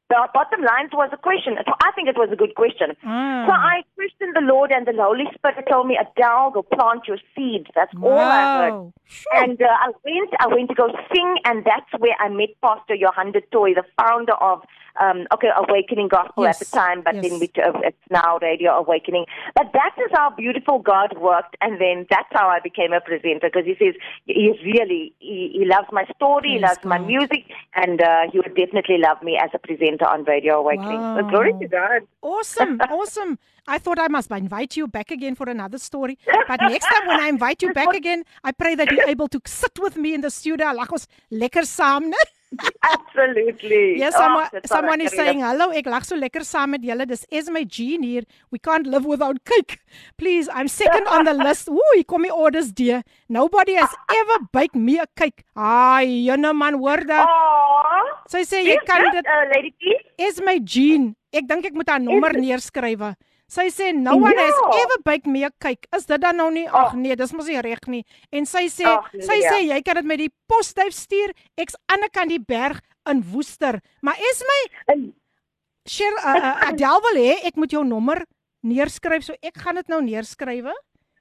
the bottom line was a question. I think it was a good question. Ah. So I questioned the Lord, and the Holy Spirit told me, Adele, go plant your seeds. That's all I heard. Sure. And uh, I went, I went to go sing, and that's where I met Pastor Johannes Toy, the founder of um, okay Awakening Gospel Yes, at the time, but yes. then we, uh, it's now Radio Awakening. But that is how beautiful God worked, and then that's how I became a presenter because He says He's really He, he loves my story, He Praise loves my music, and uh, He would definitely love me as a presenter on Radio Awakening. So glory to God. Awesome, (laughs) awesome. I thought I must invite you back again for another story. (laughs) But next time when I invite you back again, I pray that you're able to sit with me in the studio. Ons lekker saam? (laughs) Absolutely. Yes, Oh, someone, what someone is saying, "Hallo, ek lag so lekker saam met julle. Dis Esme Jean hier. We can't live without cake. Please, I'm second on the (laughs) list. Ooh, hier kom die orders dear. Nobody has ever baked me a cake. Ai, jene man, hoor dat. Aww. Sy sê jy kan dit uh, Lady P. Esme Jean. Ek dink ek moet haar nommer neerskrywe. Sy sê no one has Ja. ever baked me a cake. Is dit dan nou nie? Ag nee, dis mos nie reg nie. En sy sê Ag, sy nee. sê jy kan dit met die posduif stuur. Ek's aan die kant die berg in Woester. Maar Esme En- Sher uh, uh, (laughs) Adel wil hê ek moet jou nommer neerskryf. So ek gaan dit nou neerskrywe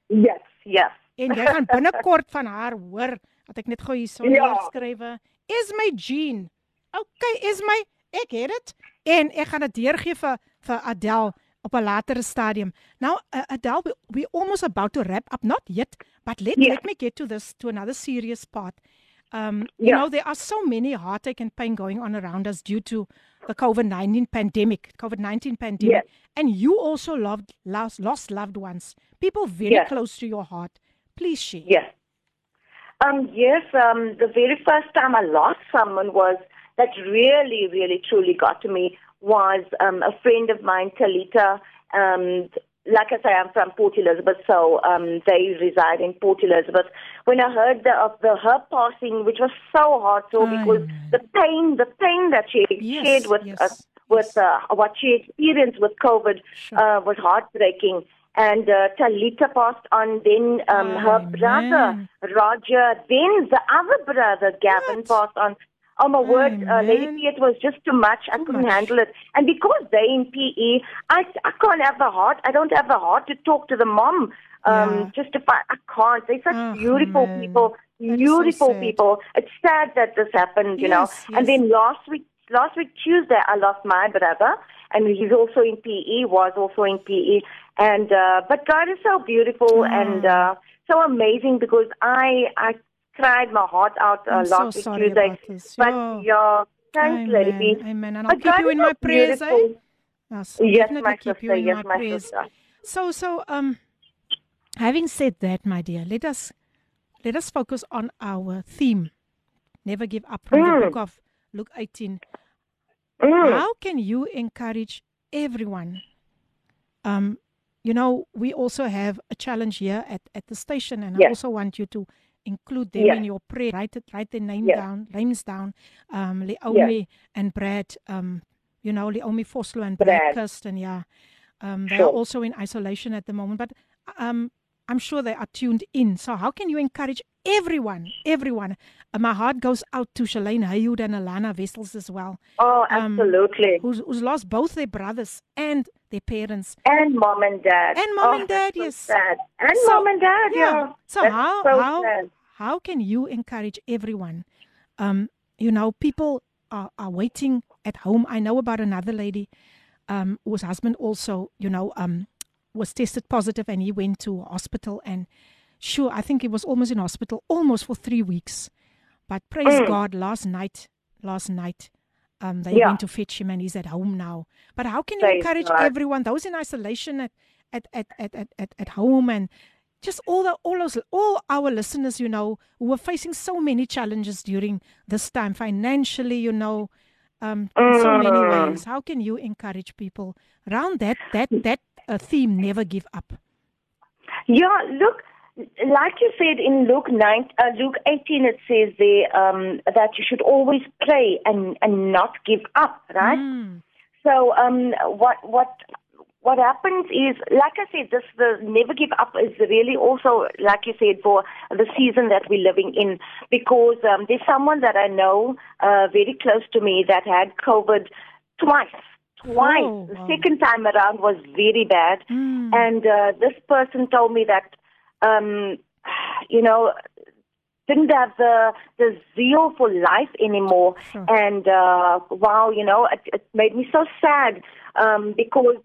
Yes, yes. (laughs) en jy gaan binnekort van haar hoor dat ek net gou hierso Ja. neerskrywe. Esme Jean. Okay, Esme, ek het dit en ek gaan dit deurgee vir vir Adel op 'n later stadium. Now uh, Adel, we, we almost about to wrap up, not yet, but let Yeah. let me get to this to another serious part. Um, you know, there are so many heartache and pain going on around us due to the COVID 19 pandemic, COVID 19 pandemic. Yes. And you also loved, lost, lost loved ones, people very close to your heart. Please share. Yes. Um, yes, um, the very first time I lost someone was that really, really, truly got to me was um, a friend of mine, Talita. Um, like I say, I'm from Port Elizabeth, so um, they reside in Port Elizabeth. When I heard the, of the her passing, which was so hard, Ay, because the pain, the pain that she Yes, shared with yes, us, with uh, what she experienced with COVID, Sure. uh, was heartbreaking. And uh, Talita passed on, then um, her Amen. brother Roger, then the other brother Gavin What? passed on. Oh my word, uh, Lady. P, it was just too much. I Too couldn't much. handle it. And because they in PE, I I can't have the heart. I don't have the heart to talk to the mom. Um, Yeah. just to find, I can't. They're such Oh, beautiful man. people, That so beautiful sad. people. It's sad that this happened, you know. Yes, And yes. then last week, last week Tuesday, I lost my brother, and he's also in PE. Was also in PE, and uh, but God is so beautiful and uh, so amazing because I I cried my heart out uh, I'm so week sorry Tuesday. about this. But Yeah. yeah, thanks, Lady Amen. P. Amen. And I'll keep God you in my prayers, eh? Yes, Yes, my keep you sister. in Yes, my prayers. sister. So, so, um, having said that, my dear, let us let us focus on our theme. Never give up from the Mm. book of Luke 18. Mm. How can you encourage everyone? Um, you know, we also have a challenge here at, at the station, and I also want you to include them in your prayer. Write it, write their name down, names down. Um, Leomi and Brad. Um, you know, Leomi Foslo and Brad, Brad. Kirsten. Yeah, um, they Sure. are also in isolation at the moment, but um, I'm sure they are tuned in. So, how can you encourage everyone? Everyone. Uh, my heart goes out to Shalane Haywood and Alana Vessels as well Oh, um, absolutely. who's, who's lost both their brothers and their parents. and mom and dad. And mom Oh, and dad, so yes. Sad. And So, mom and dad, yeah. So That's how so how sad. how can you encourage everyone? Um, you know, people are, are waiting at home. I know about another lady um, whose husband also, you know, um, was tested positive and he went to hospital and sure, I think he was almost in hospital almost for three weeks. But praise Mm. God, last night, last night, um, they Yeah. went to fetch him and he's at home now. But how can you encourage everyone, those in isolation at, at, at, at, at, at, at home and just all the all those all our listeners, you know, who are facing so many challenges during this time, financially, you know, um, in so many Mm. ways. How can you encourage people around that that that uh, theme? Never give up. Yeah, look, like you said in Luke nine, uh, Luke eighteen, it says there um, that you should always pray and and not give up, right? Mm. So um, what what what happens is, like I said, this the never give up is really also, like you said, for the season that we're living in, because um, there's someone that I know uh, very close to me that had COVID twice. Twice. Oh, the second time around was very bad, Mm. and uh, this person told me that, um, you know, didn't have the the zeal for life anymore, Sure. and uh, wow, you know, it, it made me so sad um, because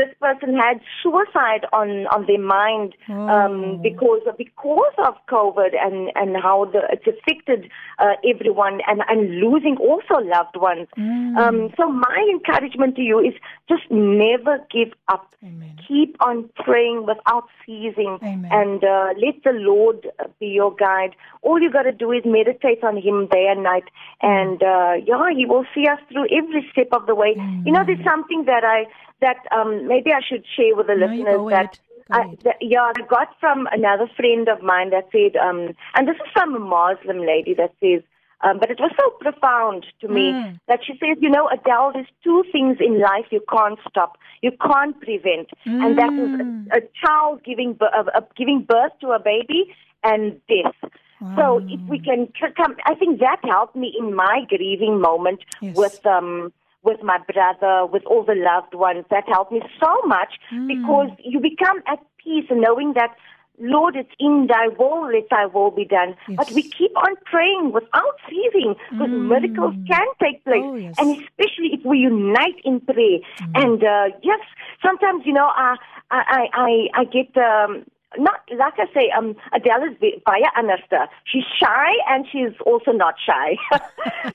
this person had suicide on on their mind Oh. um, because of, because of COVID and and how the it's affected uh, everyone and and losing also loved ones. Mm. Um, so my encouragement to you is just never give up. Amen. Keep on praying without ceasing, Amen. and uh, let the Lord uh, be your guide. All you got to do is meditate on Him day and night, and uh, yeah, He will see us through every step of the way. You know, there's something that I that um, maybe I should share with the No, listeners that. I, yeah, I got from another friend of mine that said, um, and this is from a Muslim lady that says, um, but it was so profound to me Mm. that she says, you know, Adele, there's two things in life you can't stop, you can't prevent, and that is Mm. a, a child giving uh, uh, giving birth to a baby and death. So if we can come, I think that helped me in my grieving moment Yes. with um with my brother, with all the loved ones. That helped me so much Mm. because you become at peace knowing that. Lord, it's in thy will, let thy will be done. But we keep on praying without ceasing because miracles can take place. Oh, yes. And especially if we unite in prayer. And uh, yes, sometimes, you know, I, I, I, I I get, um, not, like I say, um, Adele is baie anderste. She's shy and she's also not shy. (laughs)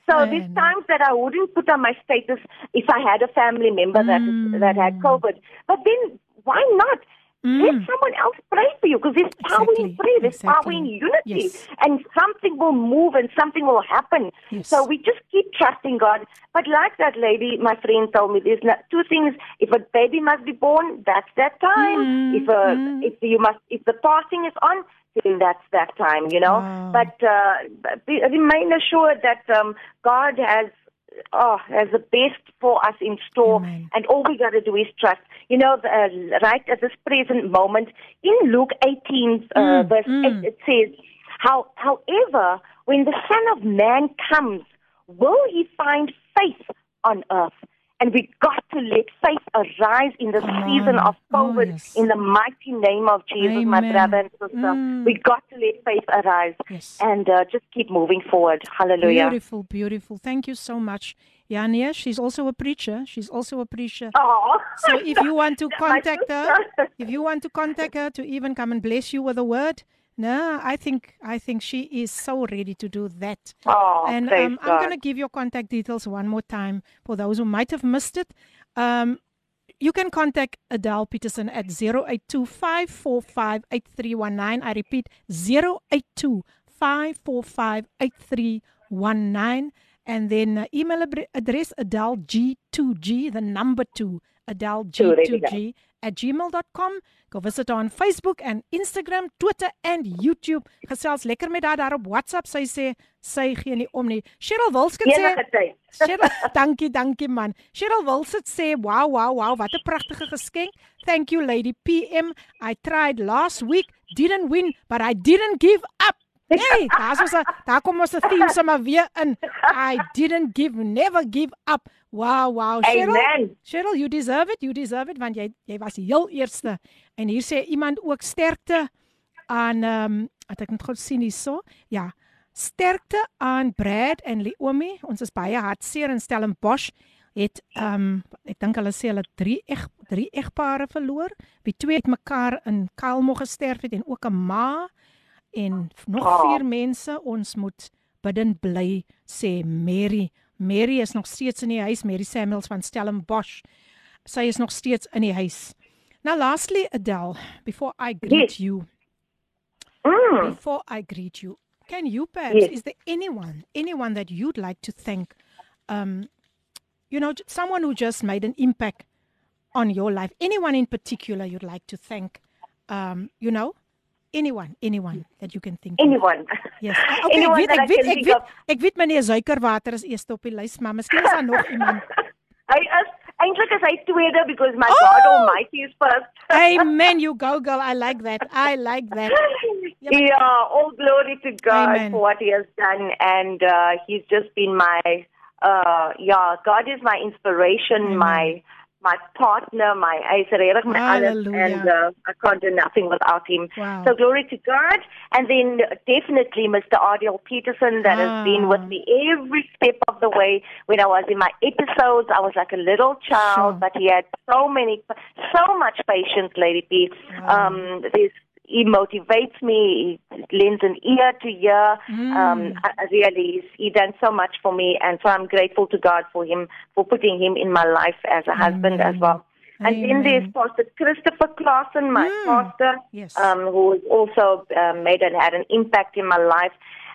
so there's times that I wouldn't put on my status if I had a family member that that had COVID. But then why not? Let Mm. someone else pray for you because there's power Exactly, in prayer, there's power in unity, Yes. and something will move and something will happen. Yes. So we just keep trusting God. But like that lady, my friend told me, there's not, two things. If a baby must be born, that's that time. Mm, If a, mm. if you must, if the fasting is on, then that's that time. You know. Wow. But uh, be, remain assured that um, God has. Oh, has the best for us in store, Amen. and all we got to do is trust. You know, the, uh, right at this present moment, in Luke 18, uh, Mm, verse mm. 8, it says, How, However, when the Son of Man comes, will he find faith on earth? And we got to let faith arise in the Come season on. of Oh, COVID yes. in the mighty name of Jesus, my Amen. brother and sister. Mm. We got to let faith arise Yes. and uh, just keep moving forward. Hallelujah. Beautiful, beautiful. Thank you so much. Yania, she's also a preacher. She's also a preacher. Oh. So if you want to (laughs) contact her, if you want to contact her to even come and bless you with a word, No, I think I think she is so ready to do that. Oh, and um, I'm going to give your contact details one more time for those who might have missed it. Um, you can contact Adele Peterson at 082 545 8319. I repeat, 082 545 8319. And then uh, email address adelg2g, the number 2, adelg2g at gmail.com. Go visit her on Facebook and Instagram, Twitter en YouTube. Gesels lekker met haar daar op WhatsApp. Sy sê sy gee nie om nie. Cheryl Wilskut sê. (laughs) Cheryl, dankie, dankie man. Cheryl Wilsit sê, "Wow, wow, wow, wat 'n pragtige geskenk. Thank you Lady PM. I tried last week, didn't win, but I didn't give up." Hey, daar's ons 'n daar kom ons 'n theme sommer weer in. I didn't give, never give up. Wow, wow, Cheryl. Amen. Cheryl, you deserve it. You deserve it want jy jy was die heel eerste. En hier sê iemand ook sterkte aan ehm um, wat ek net gou sien hierso. Ja. Sterkte aan Brad en Leomi. Ons is baie hartseer in Stellenbosch het ehm um, ek dink hulle sê hulle het drie eg drie egpare verloor. Wie twee het mekaar in Kaalmo gesterf het en ook 'n ma en nog Oh. vier mense. Ons moet bidden bly sê Mary. Mary is nog steeds in die huis, Mary Samuels van Stellenbosch. Sy is nog steeds in die huis. Now lastly Adele, before I greet Yes. you, Mm. before I greet you, can you perhaps Yes. is there anyone anyone that you'd like to thank um you know someone who just made an impact on your life anyone in particular you'd like to thank um you know anyone anyone that you can think of Anyone. yes Ah, okay ek Anyone weet I ek weet can ek weet of. ek weet meneer Suikerwater is eerste op die lys maar miskien is daar nog iemand (laughs) Hy is eintlik is hy tweede because my Oh! God Almighty is first. (laughs) amen you go girl i like that i like that Yeah, (laughs) yeah, all glory to God Amen. for what He has done, and uh, He's just been my, uh, yeah, God is my inspiration, Amen. my my partner, my regtig my alles, and uh, I can't do nothing without Him. Wow. So glory to God, and then definitely Mr. Ardell Peterson that Ah. has been with me every step of the way. When I was in my episodes, I was like a little child, Sure. but he had so many, so much patience, Lady P. Wow. Um, there's he motivates me. He lends an ear to ear. Mm. Um, I, really, he's, he done so much for me, and so I'm grateful to God for him for putting him in my life as a husband as well. And then there's Amen. Pastor Christopher Clausen, my Mm. pastor, Yes. um, who has also um, made and had an impact in my life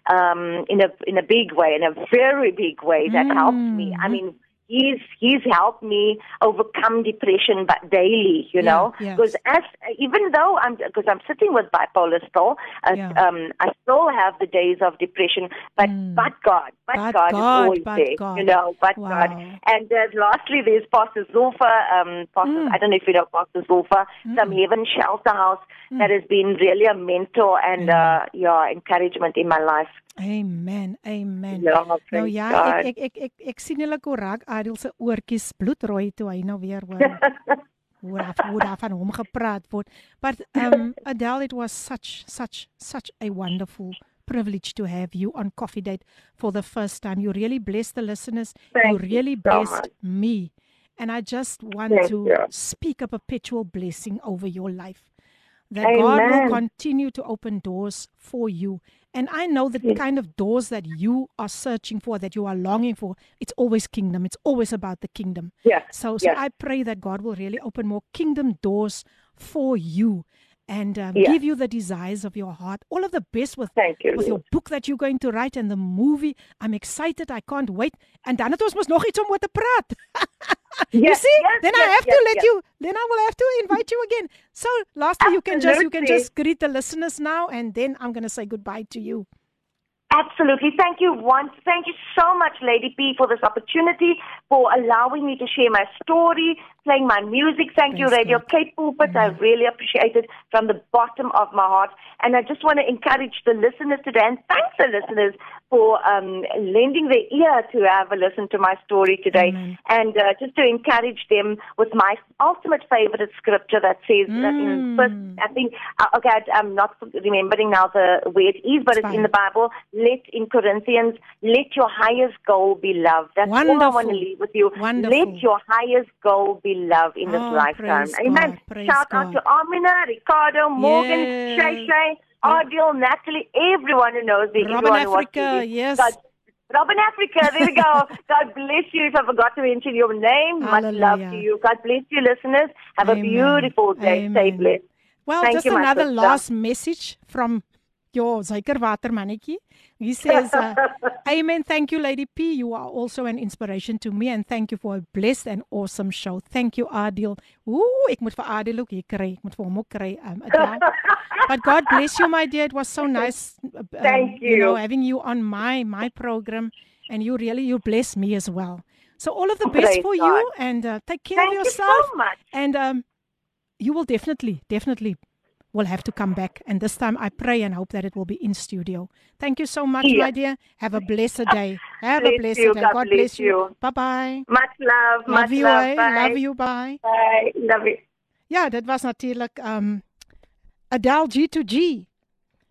um, in a in a big way, in a very big way that helped me. I Mm. mean, he's he's helped me overcome depression, but daily, you Yeah, know, yes. because as even though I'm because I'm sitting with bipolar still, uh, Yeah. um, I still have the days of depression, but Mm. but God, but, But God, God, is always but there, God. you know, but Wow. God. And uh, lastly, there's Pastor Zulfa, um, Pastor, Mm. I don't know if you know Pastor Zulfa, Some Heaven Shelter House, that has been really a mentor and uh, yeah, encouragement in my life. Amen. Amen. Ja, Nou ja, God. ek ek ek ek, ek sien hulle korak Adel se oortjies bloedrooi toe hy nou weer hoor. hoe daar hoe daar van hom gepraat word. But um Adele it was such such such a wonderful privilege to have you on Koffiedate for the first time. You really blessed the listeners. Thank you you really so blessed me. And I just want Thank to you. speak a perpetual blessing over your life. That God will continue to open doors for you. And I know that the kind of doors that you are searching for, that you are longing for, it's always kingdom. It's always about the kingdom. Yeah. So, so Yeah. I pray that God will really open more kingdom doors for you and um, Yeah. give you the desires of your heart. All of the best with Thank you, with your book that you're going to write and the movie. I'm excited. I can't wait. And dan het ons mos nog iets om oor te praat. (laughs) you see? yes, then I yes, have to yes, let yes. you then I will have to invite you again. So lastly you can just you can just greet the listeners now and then I'm going to say goodbye to you. Absolutely. Thank you once. Thank you so much, Lady P, for this opportunity, for allowing me to share my story, playing my music. Thank you, Radio. Cape Pulpit. I really appreciate it from the bottom of my heart. And I just want to encourage the listeners today and thank the listeners for um, lending their ear to have a listen to my story today. And uh, just to encourage them with my ultimate favorite scripture that says that in Mm. first, I think, uh, okay, I- I'm not remembering now the where it is, but It's it's in the Bible. Let in Corinthians, let your highest goal be love. That's all I want Wonderful. to leave with you. Wonderful. Let your highest goal be love in this Oh, lifetime. Amen. God, Shout God. out to Amina, Ricardo, Morgan, Yes. Shay Shay, Ardil, Natalie, everyone who knows me. Robin everyone Africa, yes. God, Robin Africa, there we go. (laughs) God bless you. If I forgot to mention your name, much love to you. God bless you, listeners. Have Amen. a beautiful day. Stay blessed. Well, Thank just you, another last message from your Zykerwater mannetjie. He says, uh, Amen. Thank you, Lady P. You are also an inspiration to me, and thank you for a blessed and awesome show. Thank you, Adil. Ooh, ek moet vir Adil ook hier kry. Ek moet vir hom ook kry. Um, but God bless you, my dear. It was so nice. um, Thank You know, having you on my my program, and you really you bless me as well. So all of the best Praise for God. you, and uh, take care Thank of you yourself. so much. And um, you will definitely, definitely will have to come back. And this time I pray and hope that it will be in studio. Thank you so much, Yeah. my dear. Have a blessed day. Have Bless a blessed you. day. God God bless bless you. you. Bye bye. Much love. Love much you, love. eh? Bye. Love you. Bye. Bye. Love you. Ja, dit was natuurlik um Adele G2G.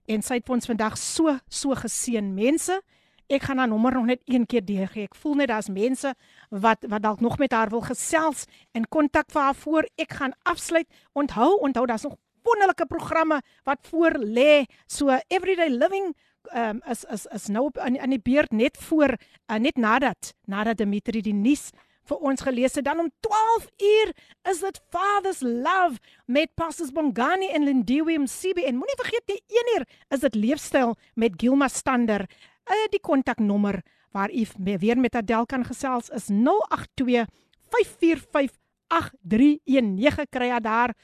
En sy het ons vandag so so geseën mense. Ek gaan haar nommer nog net een keer deurgee. Ek voel net daar's mense wat wat dalk nog met haar wil gesels en kontak vir haar voor ek gaan afsluit. Onthou, onthou daar's nog wonderlike programme wat voor lê. So everyday living um, is is is nou op aan aan die beurt net voor uh, net nadat nadat Dimitri die nuus vir ons gelees het dan om 12 uur is dit Father's Love met Pastors Bongani en Lindiwe Msibi en moenie vergeet die 1 uur is dit leefstyl met Gilma Stander. Uh, die kontaknommer waar u weer met Adel kan gesels is 082 545 8319 kry haar daar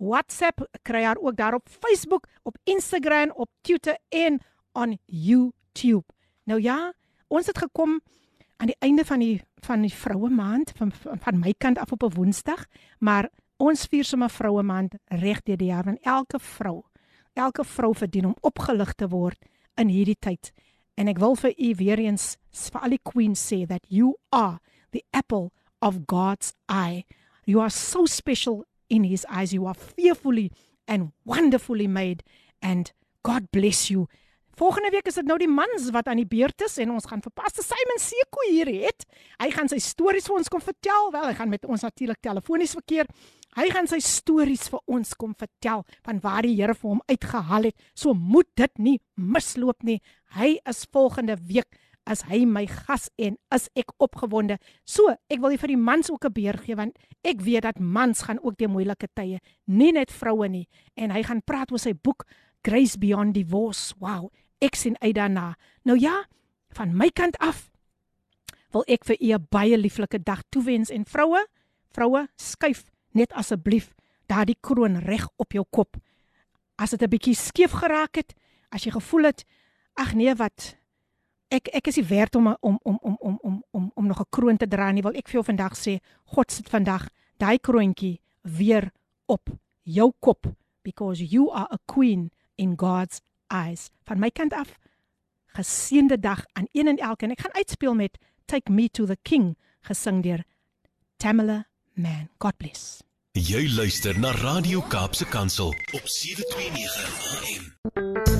WhatsApp kry haar ook daar op Facebook, op Instagram, op Twitter en on YouTube. Nou ja, ons het gekom aan die einde van die van die vroue maand van van, van my kant af op 'n Woensdag, maar ons vier sommer vroue maand reg deur die jaar want elke vrou, elke vrou verdien om opgelig te word in hierdie tyd. En ek wil vir u weer eens vir al die queens sê that you are the apple of God's eye. You are so special in his eyes. You are fearfully and wonderfully made and God bless you. Volgende week is dit nou die mans wat aan die beurt is en ons gaan vir Pastor Simon Seko hier hê. Hy gaan sy stories vir ons kom vertel. Wel, hy gaan met ons natuurlik telefonies verkeer. Hy gaan sy stories vir ons kom vertel van waar die Here vir hom uitgehaal het. So moet dit nie misloop nie. Hy is volgende week as hy my gas en is ek opgewonde. So, ek wil vir die mans ook 'n beer gee want ek weet dat mans gaan ook deur moeilike tye, nie net vroue nie. En hy gaan praat oor sy boek Grace Beyond Divorce. Wow, ek sien uit daarna. Nou ja, van my kant af wil ek vir u 'n baie lieflike dag toewens en vroue, vroue, skuif net asseblief daardie kroon reg op jou kop. As dit 'n bietjie skeef geraak het, as jy gevoel het, ag nee, wat ek ek is nie werd om om om om om om om om nog 'n kroon te dra nie, wil ek vir jou vandag sê, God sit vandag daai kroontjie weer op jou kop because you are a queen in God's eyes. Van my kant af geseënde dag aan een en elkeen. En ek gaan uitspeel met Take Me to the King gesing deur Tamala Man. God bless. Jy luister na Radio Kaapse Kansel op 729 AM.